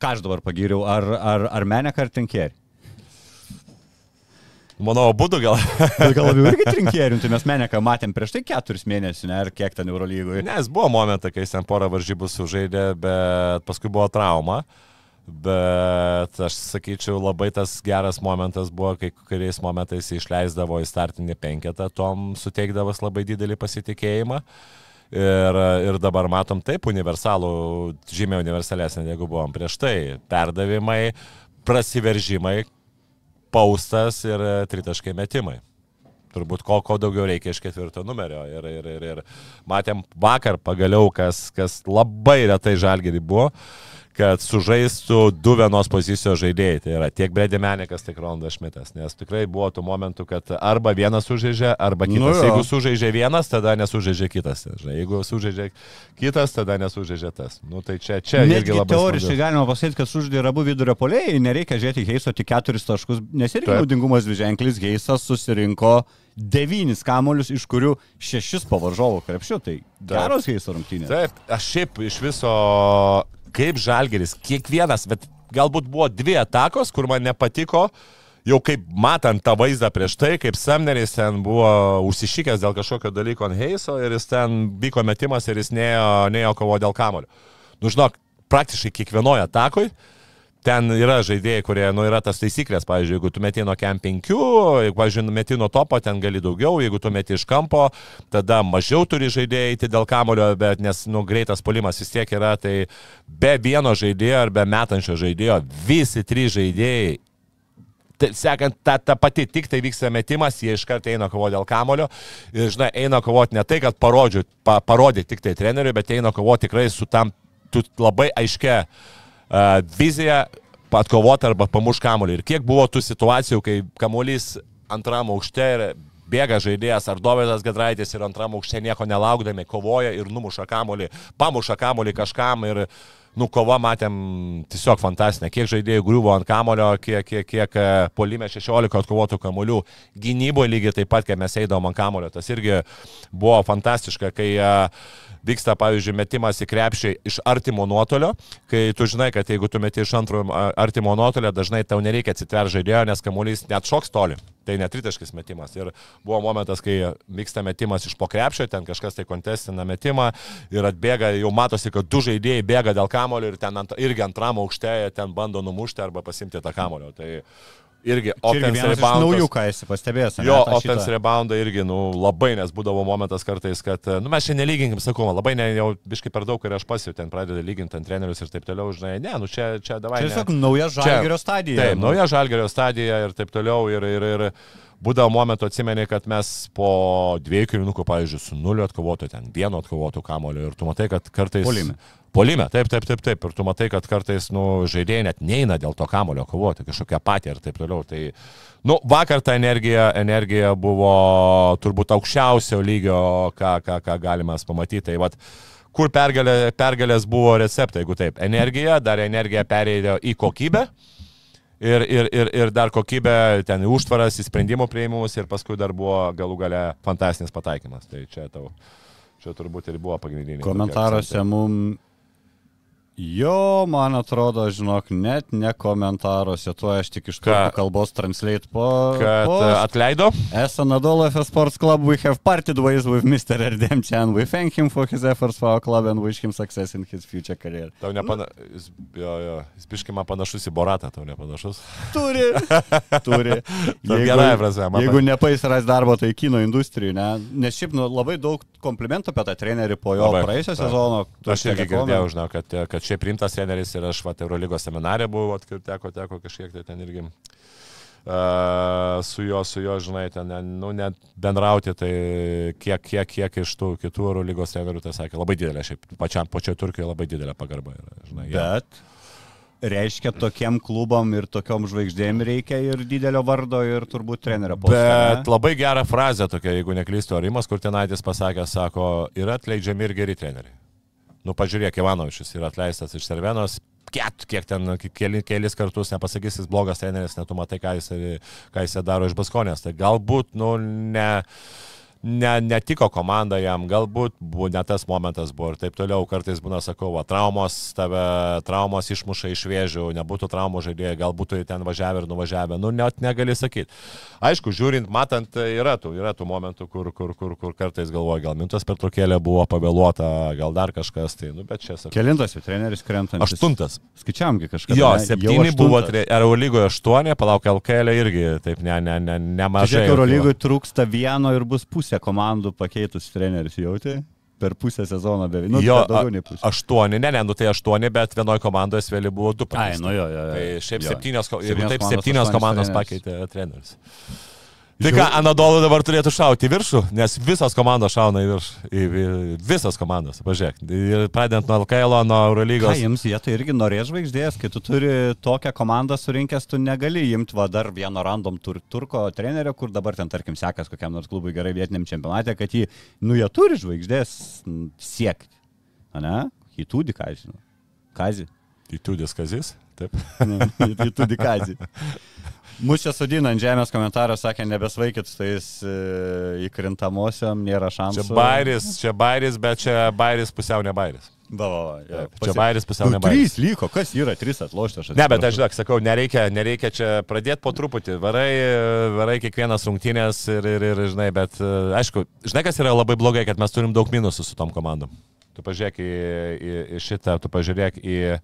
ką aš dabar pagyriau, ar, ar, ar Menek ar Tinkerį. Manau, būdu gal. Bet gal labiau irgi trinkėrių, tai mes Meneką matėm prieš tai keturis mėnesius, ne, ar kiek ten Eurolygoje. Nes buvo momentai, kai jis ten porą varžybų sužaidė, bet paskui buvo trauma. Bet aš sakyčiau, labai tas geras momentas buvo, kai kuriais momentais išleisdavo į startinį penketą, tom suteikdavas labai didelį pasitikėjimą. Ir, ir dabar matom taip universalų, žymiai universalesnė negu buvom prieš tai. Perdavimai, prasiveržimai, paustas ir tritaškai metimai turbūt ko, ko daugiau reikia iš ketvirto numerio. Ir, ir, ir, ir matėm vakar pagaliau, kas, kas labai retai žalgerį buvo. Uh, kad sužaistų du vienos pozicijos žaidėjai. Tai yra tiek Bredi Menikas, tiek Ronaldas Šmitas. Nes tikrai buvo tų momentų, kad arba vienas sužaidžia, arba kitas. Nu, jo. Jeigu sužaidžia vienas, tada nesužaidžia kitas. Jeigu sužaidžia kitas, tada nesužaidžia tas. Nu, tai čia, čia irgi labai. Teoriškai smagu. galima pasakyti, kad sužaidė abu vidurio poliai, nereikia žiūrėti Heiso tik keturis taškus, nes irgi naudingumas dviženklis Heisas susirinko devynis kamolius, iš kurių šešis pavaržovo krepšių. Tai geros Heiso rungtynės. Taip, aš šiaip iš viso kaip Žalgeris, kiekvienas, bet galbūt buvo dvi atakos, kur man nepatiko. Jau kaip matant tą vaizdą prieš tai, kaip Samneris ten buvo užsišykęs dėl kažkokio dalyko ant Heiso ir jis ten vyko metimas ir jis neėjo, neėjo kovo dėl kamulio. Nu, žinok, praktiškai kiekvienoje atakoje ten yra žaidėjai, kurie, nu, yra tas taisyklės, pavyzdžiui, jeigu tu meti nuo kem 5, jeigu, pavyzdžiui, meti nuo topo, ten gali daugiau, jeigu tu meti iš kampo, tada mažiau turi žaidėjai eiti dėl kamulio, bet nes, nu, greitas polimas vis tiek yra, tai be vieno žaidėjo ar be metančio žaidėjo, visi trys žaidėjai Tai, sekant, ta, ta pati tik tai vyksta metimas, jie iš karto eina kovoti dėl kamulio. Ir, žinai, eina kovoti ne tai, kad parodžiu, pa, parodyti tik tai treneriui, bet eina kovoti tikrai su tam labai aiškia uh, viziją atkovoti arba pamuš kamuolį. Ir kiek buvo tų situacijų, kai kamuolys antram aukšte ir bėga žaidėjas ar Dovydas Gadraitis ir antram aukšte nieko nelaukdami kovoja ir numuša kamuolį, pamuša kamuolį kažkam ir nu, kova matėm tiesiog fantastinė. Kiek žaidėjų griuvo ant kamulio, kiek, kiek, kiek polime 16 atkovotų kamuolių. Gynyboje lygiai taip pat, kai mes eidavom ant kamulio. Tas irgi buvo fantastiška, kai uh, vyksta, pavyzdžiui, metimas į krepšį iš artimo nuotolio, kai tu žinai, kad jeigu tu meti iš antro artimo nuotolio, dažnai tau nereikia atsitver žaidėjo, nes kamuolys net šoks toli. Tai netritaškis metimas. Ir buvo momentas, kai vyksta metimas iš po krepšio, ten kažkas tai kontestina metimą ir atbėga, jau matosi, kad du žaidėjai bėga dėl kamulio ir ten ant, irgi antram aukštėje ten bando numušti arba pasimti tą kamulio. Tai irgi offense rebound. Naujų, ką esi pastebėjęs. Jo, offense rebound irgi, nu, labai, nes būdavo momentas kartais, kad, nu, mes šiandien lyginkim, sakau, labai ne, jau biškai per daug ir aš pasiu, ten pradeda lyginti ant trenerius ir taip toliau, žinai, ne, nu, čia, čia davai. Čia tiesiog nauja žalgerio stadija. Taip, nu. nauja žalgerio stadija ir taip toliau ir, ir, ir būdavo momentų atsimeni, kad mes po dviejų kilinukų, pavyzdžiui, su nuliu atkovotų, ten vieno atkovotų kamulio ir tu matai, kad kartais... Polime. Polime, taip, taip, taip, taip. Ir tu matai, kad kartais, nu, žaidėjai net neina dėl to kamulio kovoti, kažkokia patė ir taip toliau. Tai, nu, vakar ta energija, energija buvo turbūt aukščiausio lygio, ką, ką, ką galime pamatyti. Tai, vat, kur pergalė, pergalės buvo receptai, jeigu taip. Energija, dar energija perėjo į kokybę. Ir, ir, ir, ir dar kokybė, ten užtvaras, į sprendimų prieimus ir paskui dar buvo galų gale fantastinis pataikymas. Tai čia tau, čia turbūt ir buvo pagrindiniai. Komentaruose mums Jo, man atrodo, žinok, net ne komentaruose, tuo aš tik iš turkų kalbos translate po... Kad post. atleido? As Anadolu FS Sports Club, we have parted ways with Mr. Erdem Chan. We thank him for his efforts for our club and wish him success in his future career. Tau nepana... Jis, jo, jo, jis piškai man panašus į Boratą, tau nepanašus? Turi. Turi. jeigu, gerai, prasme, man. Jeigu nepais ras darbo, tai kino industrijų, ne? Nes šiaip nu, labai daug komplimentų apie tą trenerį po jo praėjusio sezono. Aš irgi girdėjau, žinau, kad, kad šiaip rimtas treneris ir aš, va, Eurolygos seminarė buvau, atkir, teko, teko kažkiek tai ten irgi uh, su juo, su juo, žinai, ten, nu, net bendrauti, tai kiek, kiek, kiek iš tų kitų Eurolygos trenerių, tai sakė, labai didelė, šiaip pačiam, pačioje Turkijoje labai didelė pagarba yra, žinai. Bet. Ja. Reiškia, tokiem klubam ir tokiom žvaigždėm reikia ir didelio vardo, ir turbūt trenerio posto. Bet ne? labai gera frazė tokia, jeigu neklystu, Arimas Kurtinaitis pasakė, sako, yra atleidžiami ir geri treneriai. Nu, pažiūrėk, Ivanovičius yra atleistas iš Servenos, ket, kiek ten, keli, kelis kartus nepasakys, jis blogas treneris, net tu matai, ką jis, ką jis daro iš Baskonės. Tai galbūt, nu, ne ne, netiko komanda jam, galbūt buvo ne tas momentas buvo ir taip toliau, kartais būna, sakau, va, traumos tave, traumos išmuša iš vėžių, nebūtų traumų žaidėjai, galbūt ten važiavę ir nuvažiavę, nu net negali sakyti. Aišku, žiūrint, matant, yra tų, yra tų momentų, kur, kur, kur, kur kartais galvoju, gal mintas per trukėlę buvo pavėluota, gal dar kažkas, tai, nu, bet čia sakau. Kelintas jau treneris krentantis. Aštuntas. Skaičiamgi kažką. Jo, septyni buvo, Eurolygoje aštuoni, palauk, LKL irgi taip ne, ne, ne, nemažai. Žiūrėk, Eurolygoje trūksta vieno ir bus pusė komandų pakeitus treneris jauti. Per pusę sezono beveik. Nu, jo, daugiau nei pusę. aštuoni, ne, ne, nu tai aštuoni, bet vienoje komandoje svėlė buvo du Ai, pakeisti. nu jo, jo. jo. Tai šiaip Jo. septynios, Septynios taip, komandos, septynios komandos trenerius. pakeitė treneris. Tai ką, Anadolu dabar turėtų šauti į viršų, nes visos komandos šauna į viršų. Į, į, visos komandos, pažiūrėk. Pradedant nuo LKL, nuo Ką Eurolygos. jums jie tai irgi norės žvaigždės, kai tu turi tokią komandą surinkęs, tu negali imti va dar vieno random tur, turko trenerio, kur dabar ten, tarkim, sekas kokiam nors klubui gerai vietiniam čempionate, kad jį, nu, jie turi žvaigždės siekti. A ne? Į tūdį, ką žinau. Kazį. Į Tudis Kazis. Taip. Į tūdį kazį. Mūsų čia sudina ant žemės komentarą, sakė, nebesvaikit su tais e, įkrintamosiam, nėra šansų. Čia bairis, čia bairis, bet čia bairis pusiau ne bairis. Jo. Taip, čia bairis pusiau ne Nu, bairis. Trys liko, kas yra, trys atloštas. Ne, bet aš žinok, sakau, nereikia, nereikia čia pradėti po truputį. Varai, varai kiekvienas rungtynės ir, ir, ir, žinai, bet e, aišku, žinai, kas yra labai blogai, kad mes turim daug minusų su tom komandom. Tu pažiūrėk į, į, į šitą, tu pažiūrėk į, į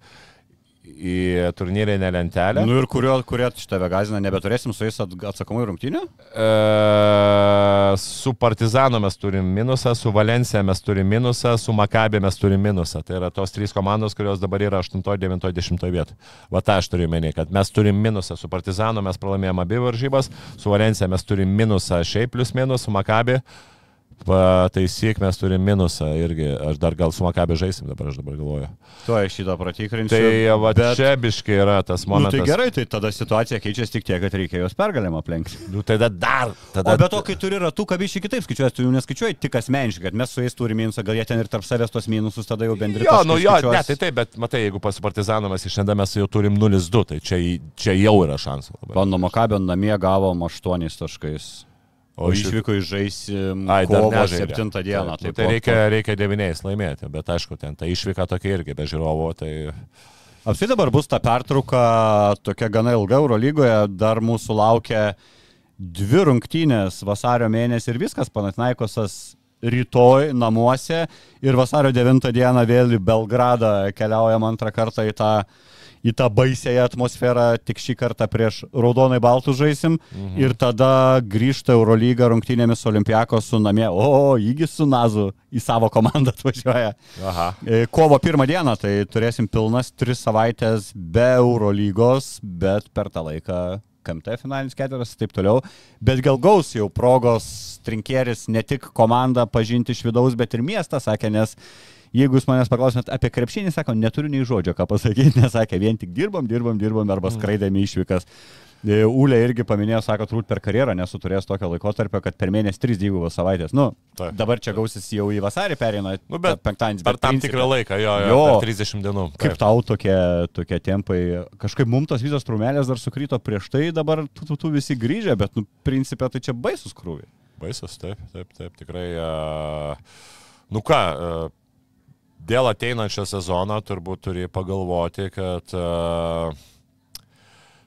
turnyrinę lentelę. Nu ir kurio, kurie šitą gazina, nebeturėsim su jais at- atsakomųjų rungtynių? E, su Partizanu mes turim minusą, su Valencija mes turim minusą, su Makabė mes turim minusą. Tai yra tos trys komandos, kurios dabar yra 8, 9, 10 vietų. Va tą aš turiu menį, kad mes turim minusą. Su Partizanu mes pralaimėjome abi varžybas, su Valencija mes turim minusą šiaip plus minus, su Makabė. Pataisyk, mes turim minusą irgi. Aš dar gal su Makabė žaisim dabar, aš dabar galvoju. Tuo aš šitą pratikrinsiu. Tai va bet- čia biškai yra tas Nu, momentas. tai gerai, tai tada situacija keičiasi tik tiek, kad reikia jos pergalėm aplenkti. Nu, tada dar. Tada... O be to, kai turi ratų, kabiškai kitaip skaičiuoji, tu jau neskaičiuoji tik asmeniškai, kad mes su jais turime minusą, gal jie ten ir tarp savęs tos minusus tada jau bendri. Jo, nu jo, skaičiuos. ne, tai taip, bet matai, jeigu pas Partizanu mes šiandien mes jau turim 0-2, tai čia, čia jau yra šansų. Pano Makabio namie gavom 8 taškais. O O iš- išvyko žaisim Ai, kovo nežaidė. 7 dieną. Taip, nu, tai po- reikia, reikia devyniais laimėti, bet aišku, ten ta išvyka tokia irgi be žiūrovo, tai Apsi dabar bus ta pertrauka tokia gana ilga Eurolygoje, dar mūsų laukia dvi rungtynės vasario mėnesį ir viskas, Panatnaikosas rytoj namuose ir vasario 9 dieną vėl į Belgradą keliaujam antrą kartą į tą, į tą baisėją atmosferą, tik šį kartą prieš raudonai baltų žaisim mhm. ir tada grįžta Eurolyga rungtynėmis su Olimpiakos su namie, o, įgis su Nazu į savo komandą atvažiuoja. aha. E, Kovo pirmą dieną, tai turėsim pilnas tris savaitės be Eurolygos, bet per tą laiką KMT finalinis ketveras ir taip toliau. Bet gal gaus jau progos trinkėris ne tik komandą pažinti iš vidaus, bet ir miestą, sakė, nes jeigu jūs manęs paklausėt apie krepšinį, sako, neturiu nei žodžio ką pasakyti, nesakė, vien tik dirbam, dirbam, dirbam arba skraidėme išvykas. E, Ūlė irgi paminėjo, sako, turbūt per karjerą nesu turėjęs tokio laikotarpio, kad per mėnesį tris dvigubos savaitės. Nu, Taip. dabar čia gausis jau į vasarį perina, Nu, bet penktadienis. Per tam tikrą laiką, jo, jo, Jo. per 30 dienų. Kaip Taip. tau tokie, tokie tempai? Kažkaip mums tos visos trumelės dar sukryto prieš tai, dabar tu, tu, tu visi grįžę, bet, nu, principė, tai čia baisus krūviai. Baisus, taip, taip, taip, tikrai. Uh, nu ką, uh, dėl ateinančio sezono turbūt turi pagalvoti, kad uh,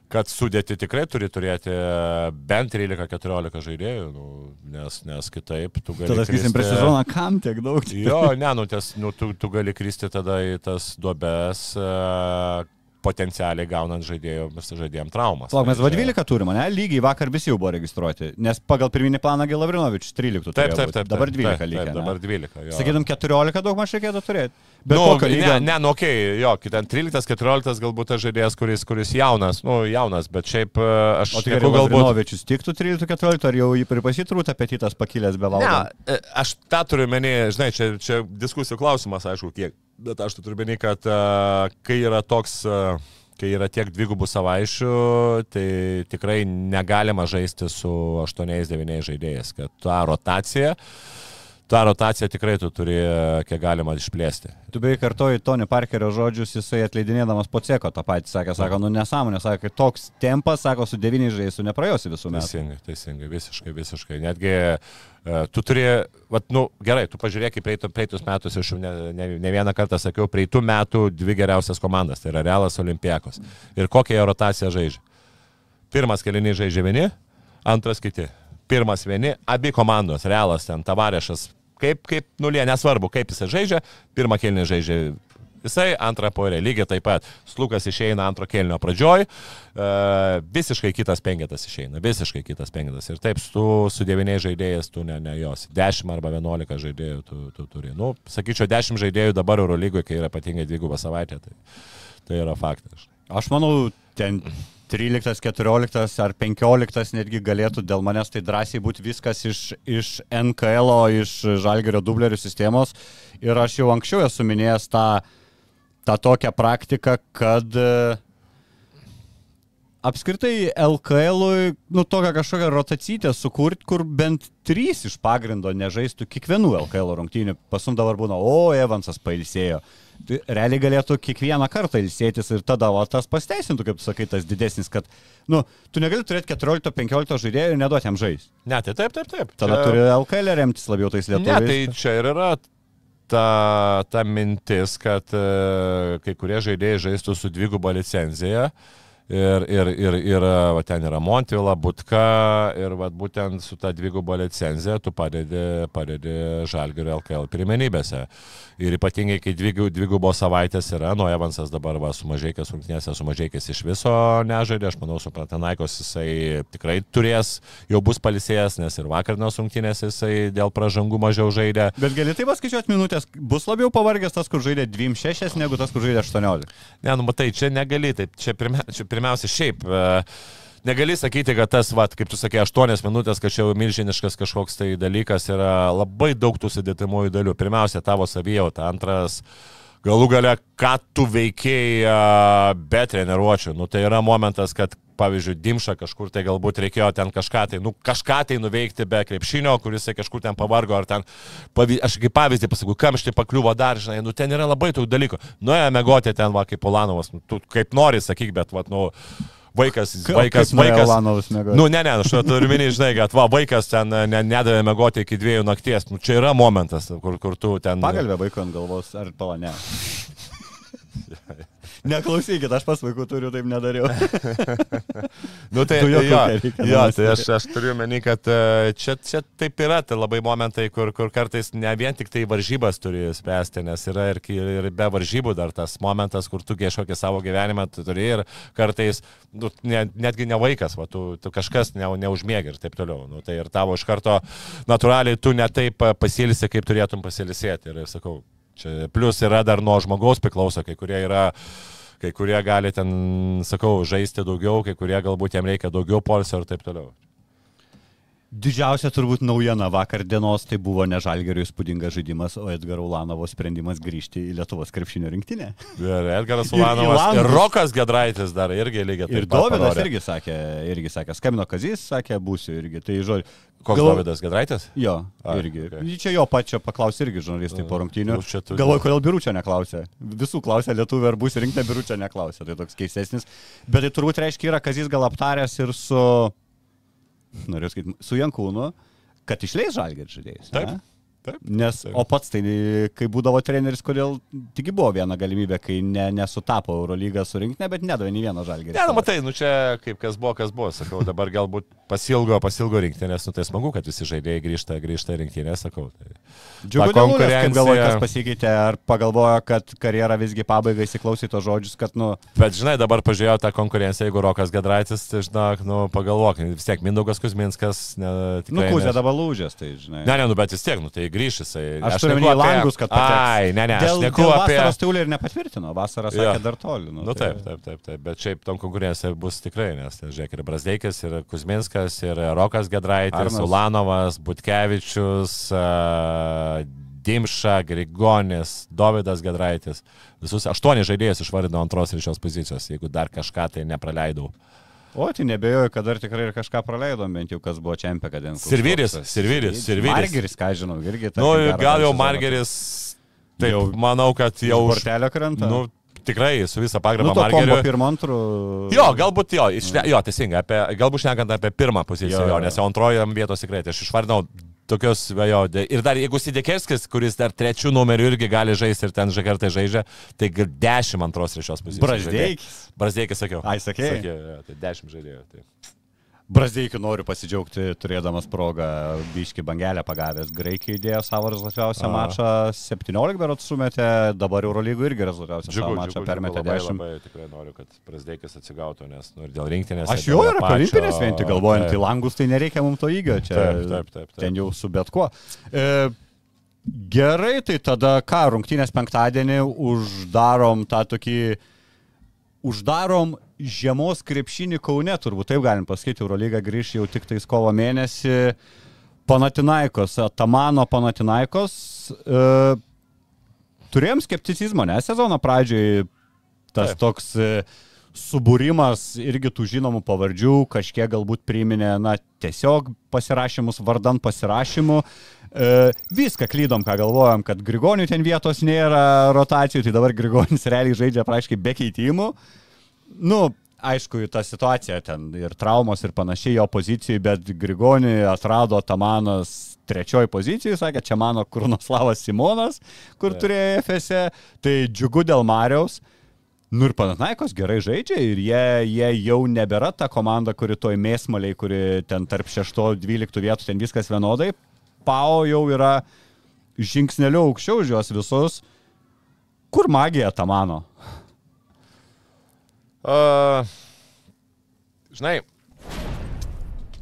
kad sudėti tikrai turi turėti bent 13-14 žaidėjų, nu, nes, nes kitaip tu gali... Tada sakysim, prieš sezoną kam tiek daug? Jo, ne, nu, ties, nu tu, tu gali kristi tada į tas duobes uh, potencialiai gaunant žaidėjų, žaidėjom traumas. Lauk, mes va čia- 12 turime, ne? Lygiai vakar visi jau buvo registruoti, nes pagal pirminį planą Gilavrinovičius 13 Taip, taip, taip. Dabar taip, 12 taip, lygiai. Taip, dabar 12. jo. Sakytum, 14 daug maž reikėtų turėti. Bet nu, kokio lygio? ne, ne, nu, okay, jo, ten 13-14 galbūt tas žaidėjas, kuris, kuris jaunas, nu, jaunas, bet šiaip e, aš O gerai, galbūt... Lavrinovičius tiktų 13-14, ar jau jį pripasytrūta apetitas pakilęs be valdo? Ne, e, aš tą turiu menį, žinai, čia, čia diskusijų klausimas, aišku, kiek, bet aš tai turiu menį, kad uh, kai yra toks, uh, kai yra tiek dvigubų savaičių, tai tikrai negalima žaisti su 8-9 žaidėjais, kad ta rotacija tą rotaciją tikrai tu turi e, kiek galima išplėsti. Tu beje kartoji Tony Parkerio žodžius, jisai atleidinėdamas po ceko tą patį sakė, sako, nu nesąmonė, sako, toks tempas, sako, su devyniais žaisų neprajosi visų metų. Teisingai, teisingai, visiškai, visiškai. Netgi uh, tu turi, vat, nu, gerai, tu pažiūrėk į praeitus metus, aš jau ne, ne, ne vieną kartą sakiau, praeitų metų dvi geriausias komandas, tai yra Realas Olimpijakos. Ir kokią jie rotaciją žaidžia. Pirmas kelinys žaidžia vieni, antras kiti. Pirmas vieni, abi komandos, Realas ten, Tavarešas, kaip, kaip nulė, nesvarbu, kaip jisai žaidžia, pirmą kelinį žaidžia Jisai antrą porę lygiai taip pat. Slukas išeina antro kelnio pradžioj, e, visiškai kitas penketas išeina, visiškai kitas penketas. Ir taip, tu su devyniais žaidėjais tu ne, ne jos. 10 arba 11 žaidėjų tu, tu turi. Nu, sakyčiau, 10 žaidėjų dabar Euro lygoje, kai yra ypatingai dvigubą savaitę, tai, tai yra faktas. Aš manau, ten 13, 14 ar 15 netgi galėtų dėl manęs tai drąsiai būti viskas iš, iš NKL, iš Žalgerio dublerių sistemos. Ir aš jau anksčiau esu minėjęs tą, tą tokią praktiką, kad uh, apskritai LKL, nu, tokią kažkokią rotacytę sukurti, kur bent trys iš pagrindo nežaistų kiekvienų LKL rungtynių. Pasum dabar būna, o, Evansas pailsėjo. Tai realiai galėtų kiekvieną kartą ilsėtis ir tada o, tas pasteisintų, kaip sakai, tas didesnis, kad, nu, tu negali turėti 14-15 žaidėjų ir neduoti jam žaisti. Ne, tai taip, taip, taip. Tada čia... turi LKL remtis labiau tais lietuviais. Ne, tai čia ir yra ta, ta mintis, kad uh, kai kurie žaidėjai žaistų su dviguba licenzija. Uh, Ir, ir, ir, ir va, ten yra Montvila, Butka ir va, būtent su ta dvigubo licenzija tu padedi, padedi Žalgirio LKL pirmenybėse. Ir ypatingai, kai dvigubos dvigubo savaitės yra, nu Evansas dabar va, sumažėkęs rungtynėse, sumažėkęs iš viso nežaidė, aš manau, su Pratanaikos jisai tikrai turės, jau bus palisėjęs, nes ir vakarnos rungtynėse jisai dėl pražangų mažiau žaidė. Bet gali taip paskaičiuoti minutės, bus labiau pavargęs tas, kur žaidė 2-6 negu tas, kur žaidė 18. Ne, nu matai, čia negali, taip, čia, pirmia, čia pirmia pirmiausia šiaip. E, negali sakyti, kad tas, vat, kaip tu sakė, 8 minutės, kad čia jau milžiniškas kažkoks tai dalykas yra labai daug tų sudėtimųjų dalių. Pirmiausia, tavo savijauta. Antras, galų gale, ką tu veikiai be treniruočio. Nu, tai yra momentas, kad pavyzdžiui, Dimša kažkur tai galbūt reikėjo ten kažką tai, nu, kažką tai nuveikti be krepšinio, kuris kažkur ten pavargo, ar ten, pavy, aš kaip pavyzdį pasakau, kamštai pakliuvo dar, žinai, nu, ten yra labai daug dalykų. Nuėjo mėgoti ten, va, kaip Polanovas, nu, tu kaip nori, sakyk, bet, va, nu, vaikas, vaikas, vaikas. Nu, ne, ne, aš turiu minį, žinai, kad va, vaikas ten ne, nedavė mėgoti iki dviejų nakties. Nu, čia yra momentas, kur, kur tu ten... Pagalbė vaiko ant galvos, ar pala, ne. Neklausykit, aš pas vaikų turiu, taip nedariau. nu, tai, jo, jo, jo, tai aš, aš turiu meni, kad e, čia, čia taip yra, tai labai momentai, kur, kur kartais ne vien tik tai varžybas turi spręsti, nes yra ir, ir be varžybų dar tas momentas, kur tu kažkokį savo gyvenimą tu turi ir kartais, nu, ne, netgi ne vaikas, va, tu, tu kažkas ne, neužmėgi ir taip toliau. Nu, tai ir tavo iš karto natūraliai tu ne taip pasilsi, kaip turėtum pasilisėti. Ir sakau, Čia plus yra dar nuo žmogaus priklauso, kai kurie yra kai kurie gali ten, sakau, žaisti daugiau, kai kurie galbūt jam reikia daugiau polsio ir taip toliau. Didžiausia turbūt naujiena vakar dienos tai buvo ne Žalgerio įspūdingas žaidimas, o Edgaro Ulanovo sprendimas grįžti į Lietuvos krepšinio rinktinę. Ir Edgaras Ulanovas ir, ir Rokas Gedraitis dar irgi lygiai taip. Ir Dovydas irgi sakė, irgi sakė, skambino Kazys, sakė, būsiu irgi. Tai žodžiu. Koks Gal... Dovydas Gedraitis? Jo, A, irgi. Okay. Čia jo pačio paklausė irgi žurnalistai po rungtynių. Galvoju, kodėl Biručio neklausė. Visų klausė lietuvių, ar bus rinkta Biručio neklausė. Tai toks keistesnis. Bet tai turbūt reiškia, yra Kazys gal aptaręs ir su norėjau sakyti, su Jankūnu, kad išleis žalgerį žaidėjus. Taip. Ne? Taip, Nes, taip. o pats tai, kai būdavo treneris, kodėl tik buvo viena galimybė, kai ne, nesutapo Eurolygą surinkti, bet nedavė nei vieno žalgerį. Ne, nu matai, nu čia kaip kas buvo, kas buvo, sakau, dabar galbūt pasilgo, pasilgo rinktinės, nu tai smagu, kad visi žaidėjai grįžta, grįžta rinktinės, sakau. Tai... Džiugu, konkurencija... kaip galvoja, kas pasikeitė, ar pagalvojo, kad karjera visgi pabaigai įsiklausė tos žodžius, kad, nu... Bet žinai, dabar pažiūrėjau tą konkurenciją, jeigu Rokas Gedraitis, tai žinok, nu pagalvok, vis tiek Mindaugas Kuzminskas, ne, tikrai... Nu, kūzė dabar lūžęs, tai žinai. Ne, ne, nu bet vis tiek, nu tai grįš jisai. Aš, aš turiu apie langus, kad pateks. Ai, ne, ne, dėl, aš nekalbu apie... Vasaros tai ir nepatvirtino, vasarą sakė ja. dar toli. Nu, nu tai... taip, taip, taip, taip, bet šiaip tom konkurencija bus tikrai, nes, tai, žiūrėk, ir Brasdeikis, ir Kuzminskas, ir Rokas Gedraitis, Ulanovas, Butkevičius. Uh, Dimša, Grigonis, Davidas Gedraitis. Visus aštuoni žaidėjus išvardino antros ir šios pozicijos, jeigu dar kažką tai nepraleidau. O, tai nebejoju, kad dar tikrai ir kažką praleidom, bent jau kas buvo čempė kadencijos. Sirvyris, Sirvyris, Sirvyris. Margeris, ką žinau, irgi. Nu, gal jau Margeris, taip, Jau manau, kad jau... Portelio krenta. Nu, tikrai, su visą pagarbą nu Margeriui. pirmo antrų. Jo, galbūt jo, išne, jo teisingai, apie, galbūt šnekant apie pirmą poziciją, jo, jo, jo. nes jau antrojo vietos tikrai, tai aš išvardinau tokios, jo, ir dar jeigu Sidekerskis, kuris dar trečių numerių irgi gali žaisti ir ten žakartai žaidžia, tai dešimt antros trečios pozicijos. Brazdeikis. Brazdėkis sakiau. Ai, sakei? Sakė, jo, tai dešimt žaidėjų. Tai. Brazdeikiu noriu pasidžiaugti, turėdamas progą biški bangelę pagavęs. Graikiai įdėjo savo rezultatyviausią mačą, 17 berot sumetė, dabar Eurolygų irgi rezultatyviausią Džiugu, mačą džiugu, permetė labai, 10. labai tikrai noriu, kad Brazdėkis atsigautų, nes nu, dėl rinktinės. Aš jau ir apie olimpinės vien tik galvojant, Taip. į langus tai nereikia mums to įgio, čia Taip, taip, taip, taip. ten jau su bet kuo. E, gerai, tai tada ką, rungtynės penktadienį uždarom tą tokį, uždarom žiemos krepšinį Kaune, turbūt taip galim pasakyti, Eurolyga grįž jau tik tais kovo mėnesį. Panatinaikos, Tamano Panatinaikos. E, turėjom skepticizmo, ne sezono pradžioj tas Taip. toks e, subūrimas irgi tų žinomų pavardžių, kažkiek galbūt priminė, na, tiesiog pasirašymus vardan pasirašymų. E, viską klydom, ką galvojom, kad Grigonių ten vietos nėra rotacijų, tai dabar Grigonis realiai žaidžia praaiškiai be keitimų. Nu, aišku, ta situacija ten ir traumos ir panašiai jo pozicijai, bet Grigonį atrado Tamanas trečioji pozicijai, sakė, čia mano Kurnoslavas Simonas, kur Taip. turėjo FSE, tai džiugu dėl Mariaus. Nu ir Panatnaikos gerai žaidžia ir jie, jie jau nebėra ta komanda, kuri toj mėsmaliai, kuri ten tarp 6-12 vietų ten viskas vienodai. Pau jau yra žingsneliu aukščiau už juos visus. Kur magija ta mano? Uh, žinai,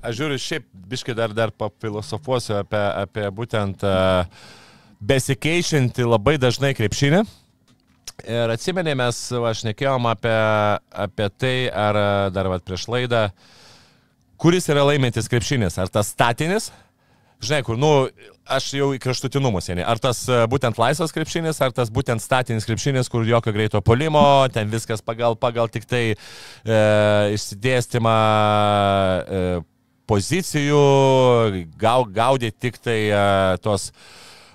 aš žiūriu šiaip, biškai dar, dar pafilosofuosiu apie, apie būtent uh, besikeičiantį labai dažnai krepšinį. Ir atsimenė, mes, va, aš nekėjom apie, apie tai, ar dar va, prieš laidą, kuris yra laimintis krepšinis, ar tas statinis, žinai, kur, nu, aš jau į kraštutinumus seniai. Ar tas e, būtent laisvas krepšinis, ar tas būtent statinis krepšinis, kur jokio greito polimo, ten viskas pagal, pagal tik tai e, išsidėstymą e, pozicijų, gau, gaudė tik tai e, tos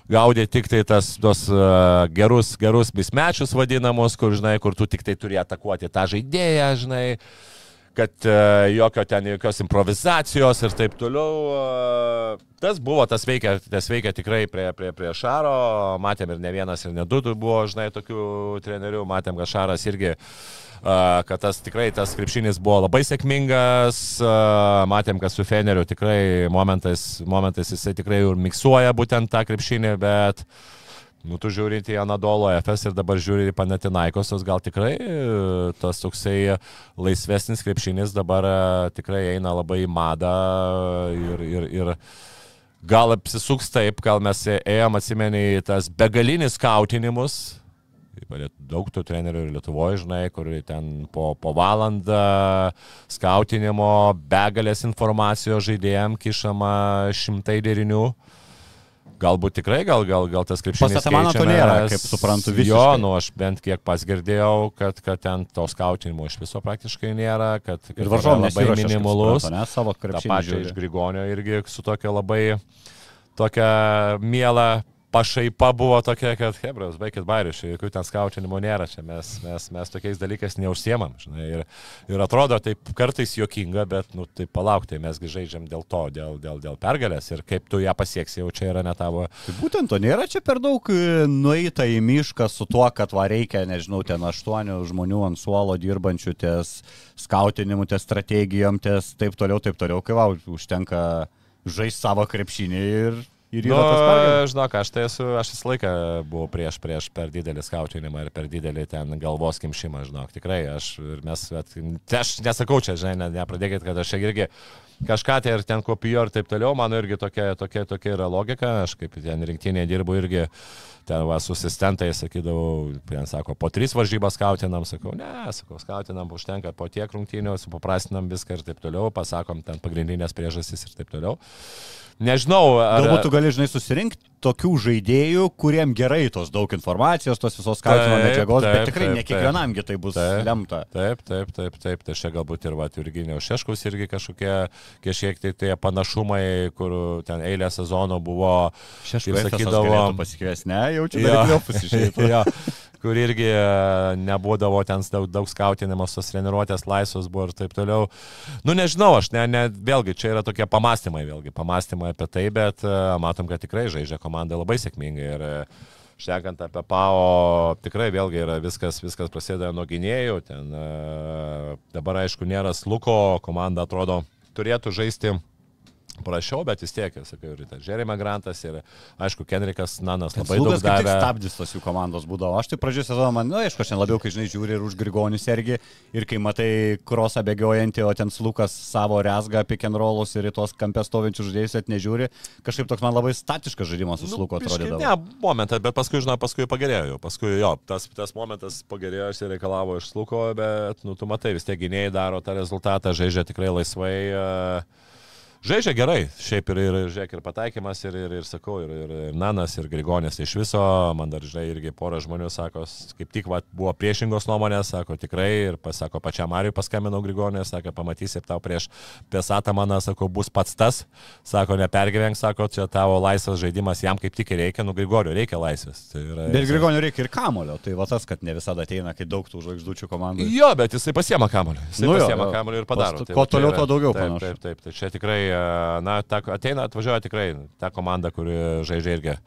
gaudė tik tai tas, tos uh, gerus, gerus mismečius vadinamus, kur, žinai, kur tu tik tai turi atakuoti tą žaidėją, žinai, kad uh, jokio ten, jokios improvizacijos ir taip toliau. Uh, tas buvo, tas veikia, tas veikia tikrai prie, prie, prie Šaro, matėm ir ne vienas, ir ne du buvo, žinai, tokių trenerių, matėm, kad Šaras irgi Uh, kad tas tikrai tas krepšinis buvo labai sėkmingas, uh, matėm, kad su Feneriu tikrai momentais, momentais jisai tikrai ir miksuoja būtent tą krepšinį, bet Nu, tu žiūri į Anadolo FS ir dabar žiūri į Panatinaikosios, gal tikrai e, tas toksai laisvesnis krepšinis dabar e, tikrai eina labai į madą ir, ir, ir gal apsisuks taip, gal mes ėjom atsimeni į tas begalinis skautinimus. Daug tų trenerių ir Lietuvoje, žinai, kur ten po, po valandą skautinimo, begalės informacijos žaidėjim kišama šimtai derinių. Galbūt tikrai, gal, gal, gal tas krepšinis. Pas Atamaną to nėra, kaip suprantu, visiškai. Jo, nu aš bent kiek pasgirdėjau, kad, kad ten to skautinimo iš viso praktiškai nėra, kad, Ir varžovai labai minimalus. ne, savo Ta krepšinį žiūri. iš Grigonio irgi su tokia labai, tokia miela pašaipa buvo tokia, kad Hebras, baikit bairius, čia jokių ten skautinimo nėra, čia mes, mes, mes tokiais dalykais neužsiemam, žinai, ir, ir atrodo taip kartais jokinga, bet, nu, tai palauk, tai mesgi žaidžiam dėl to, dėl, dėl, dėl pergalės ir kaip tu ją pasieksi, jau čia yra ne tavo. Tai būtent to nėra čia per daug e, nueita į mišką su tuo, kad va reikia, nežinau, ten aštuonių žmonių ant suolo dirbančių ties skautinimu, ties strategijom, ties taip toliau, taip toliau, kai va, užtenka žaisti savo krepšinį ir, ir Nu, yra tas pergalės. žinok, aš tai esu, aš visą laiką buvau prieš, prieš per didelį skautinimą ir per didelį ten galvos kimšimą, žinok, tikrai, aš mes, bet, tai aš nesakau čia, žinai, ne, nepradėkit, kad aš čia irgi kažką tai ir ten kopijuoju ir taip toliau, mano irgi tokia, tokia, tokia yra logika, aš kaip ten rinktinėje dirbu irgi, ten va, su asistentai sakydavau, ten sako, po tris varžybas skautinam, sakau, ne, sakau, skautinam, užtenka po tiek rungtynių, supaprastinam viską ir taip toliau, pasakom ten pagrindinės priežastys ir taip toliau. Nežinau, ar... Galbūt tu gali, žinai, susirinkti tokių žaidėjų, kuriem gerai tos daug informacijos, tos visos Taip, medžiagos, taip, bet tikrai taip, ne kiekvienamgi tai bus Taip. lemta. Taip, taip, taip, taip. Tai čia galbūt ir va, Virginijos Šeškus irgi kažkokie kažkiek tai tie panašumai, kur ten eilę sezono buvo, Šeškus sakydavo, pasikvies, ne, jaučiu, kad jau pasižiūrėjau. kur irgi e, nebūdavo ten daug, daug skautinimas, tos treniruotės laisvos buvo ir taip toliau. Nu nežinau, aš ne, ne, vėlgi čia yra tokie pamastymai, vėlgi pamastymai apie tai, bet e, matom, kad tikrai žaidžia komanda labai sėkmingai. Ir, e, Šnekant apie PAO, tikrai vėlgi yra viskas, viskas prasideda nuo gynėjų. Ten, dabar aišku nėra sluko, komanda atrodo turėtų žaisti prašiau, bet vis tiek, sakiau, ir tas Jeremy Grantas, ir aišku, Kenrikas Nanas labai daug davė. stabdis tos jų komandos būdavo. Aš tai pradžioje sezono, man, na, nu, aišku, aš ten labiau, kai žinai, žiūri ir už Grigonių sergi, ir kai matai krosą bėgiojantį, o ten slukas savo rezgą pick and rollus ir į tos kampės stovinčius žaidėjus net nežiūri, kažkaip toks man labai statiškas žaidimas su sluku biškį, atrodydavo. Ne, momentą, bet paskui, žinau, paskui pagerėjo. Paskui jo, tas, tas momentas pagerėjo, ir reikalavo iš sluko, bet, nu, tu matai, vis tiek gynėjai daro tą rezultatą, žaidžia tikrai laisvai. Uh, Žaidžia gerai, šiaip ir, ir, žiūrėk, ir pataikymas, ir, ir, ir sakau, ir, ir, ir Nanas, ir Grigonės iš viso, man dar, žinai, irgi pora žmonių sako, kaip tik va, buvo priešingos nuomonės, sako tikrai, ir pasako pačiam Mariui paskambinau Grigonės, sako, pamatysi, tau prieš Pesatą maną, sako, bus pats tas, sako, nepergyvenk, sako, čia tavo laisvas žaidimas, jam kaip tik reikia, nu Grigoriu reikia laisvės. Tai yra, Bet Grigonių reikia ir kamulio, tai va tas, kad ne visada ateina, kai daug tų žvaigždučių komandų. Jo, bet jisai pasiema kamuolį. Jisai Nu jo, pasiema kamuolį ir padaro. Tai kuo va čia toliau, yra- tuo daugiau Taip, panašu. taip, taip. Tai čia tikrai, na, ta, ateina, atvažiuoja tikrai ta komanda, kuri žaidžia irgi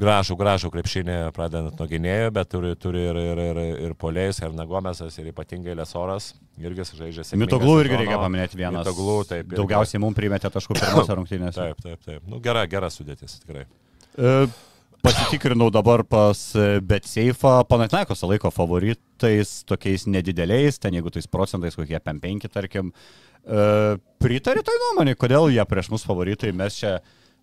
gražų, gražų krepšinį, pradedant nuo gynėjų, bet turi, turi ir, ir, ir, ir polėjus, ir Nagomesas, ir ypatingai Lesoras, irgi žaidžia sėkmingai. Mitoglų irgi reikia paminėti vienas. Mitoglų, taip. irgi. Daugiausiai mums primetė taškų pirmose rungtynėse. Taip, taip, taip. Nu, gera, gera sudėtis, tikrai. E, Pasitikrinau dabar pas Betseifą, Panatnaikos laiko favoritais, tokiais nedideliais, ten jeigu tais procentais kokie 5, tarkim. E, Pritari tai nuomonė, kodėl jie prieš mus favoritai, mes čia,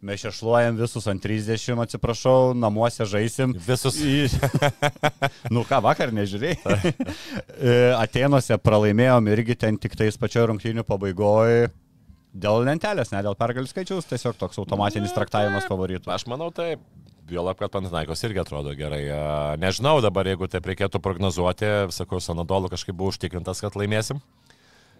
mes čia šluojam visus ant 30, atsiprašau, namuose žaisim. Visus. Į... nu ką, vakar nežiūrėjai. E, Atenuose pralaimėjom irgi ten tik tais pačioje rungtynių pabaigoje. Dėl lentelės, ne dėl pergalių skaičiaus, tiesiog toks automatinis traktavimas favoritų. Aš manau taip. Juolab, kad Pantinaikos irgi atrodo gerai. A, Nežinau dabar, jeigu taip reikėtų prognozuoti, sakau, Sanadolu kažkaip buvo užtikrintas, kad laimėsim.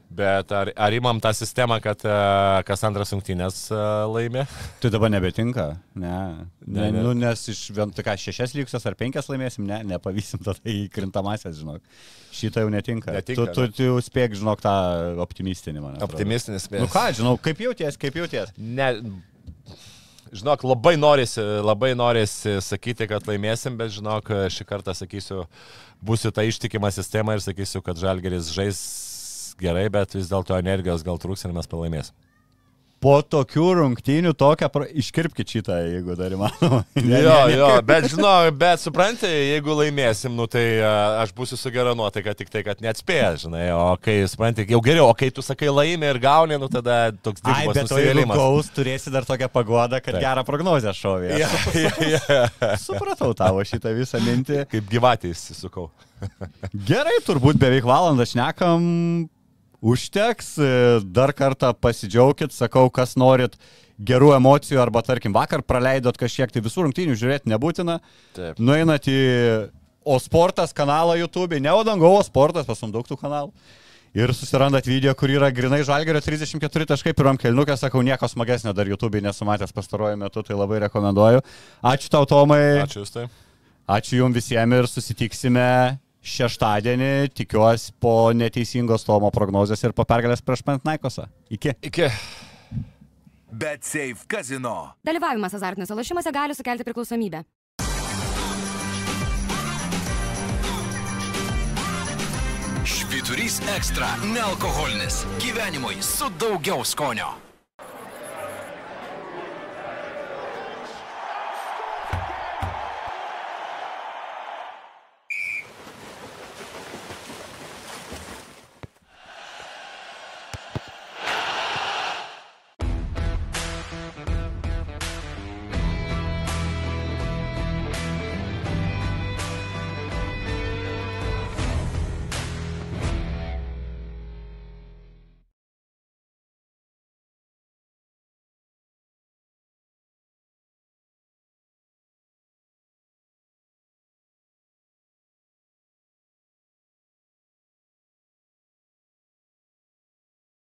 Bet ar, ar įmam tą sistemą, kad a, kas antras rungtynės a, laimė? Tai dabar nebetinka, ne. ne, Ne. Nu, nes iš vien, ką, šešias lygsas ar penkias laimėsim, ne, nepavysim tada į krintamasias, žinok. Šitą jau netinka. Netinka, tu, tu, tu jau spėk, žinok, tą optimistinį man. atrodo. Optimistinis Nu ką, žinau, kaip jauties, kaip jauties. Ne. Žinok, labai norisi, labai norisi sakyti, kad laimėsim, bet žinok, šį kartą sakysiu, būsiu tą ištikimą sistemą ir sakysiu, kad Žalgeris žais gerai, bet vis dėlto energijos gal trūks ir mes pralaimėsim. Po tokių rungtynių tokią, pra... iškirpkit šitą, jeigu dar įmanoma. Ne, Jo, ne, ne, jo, bet žinau, bet supranti, jeigu laimėsim, nu tai aš būsiu su gera nuotaika, tik tai, kad neatspėjęs, žinai, o kai, supranti, jau geriau, o kai tu sakai laimė ir gauni, nu tada toks Ai, dvigubas bet o jeigu gaus, turėsi dar tokią pagodą, kad Taip. gerą prognozę šovė. Ja, ja, ja. Supratau tavo šitą visą mintį. Kaip gyvatė įsisukau. Gerai, turbūt beveik valandą šnekam. Užteks, e, dar kartą pasidžiaugit, sakau, kas norit gerų emocijų arba, tarkim, vakar praleidot kažkiek, tai visų rungtynių žiūrėti nebūtina. Taip. Nueinat į O Sportas kanalą YouTube, ne Odango, O Sportas, pas mums daug tų kanalų. Ir susirandat video, kur yra grinai žalgerio 34 taškai pirmam kelniukė, sakau, nieko smagesnio dar YouTube nesumatęs pastaruoju metu, tai labai rekomenduoju. Ačiū tau, Tomai. Ačiū Jūs tai. Ačiū Jums visiems ir susitiksime šeštadienį, tikiuosi, po neteisingos Tomo prognozės ir po pergalės prieš Pantnaikosą. Iki. Iki. Bet Safe Casino. Dalyvavimas azartiniuose lošimuose gali sukelti priklausomybę. Švyturys ekstra - nealkoholinis. Gyvenimui su daugiau skonio.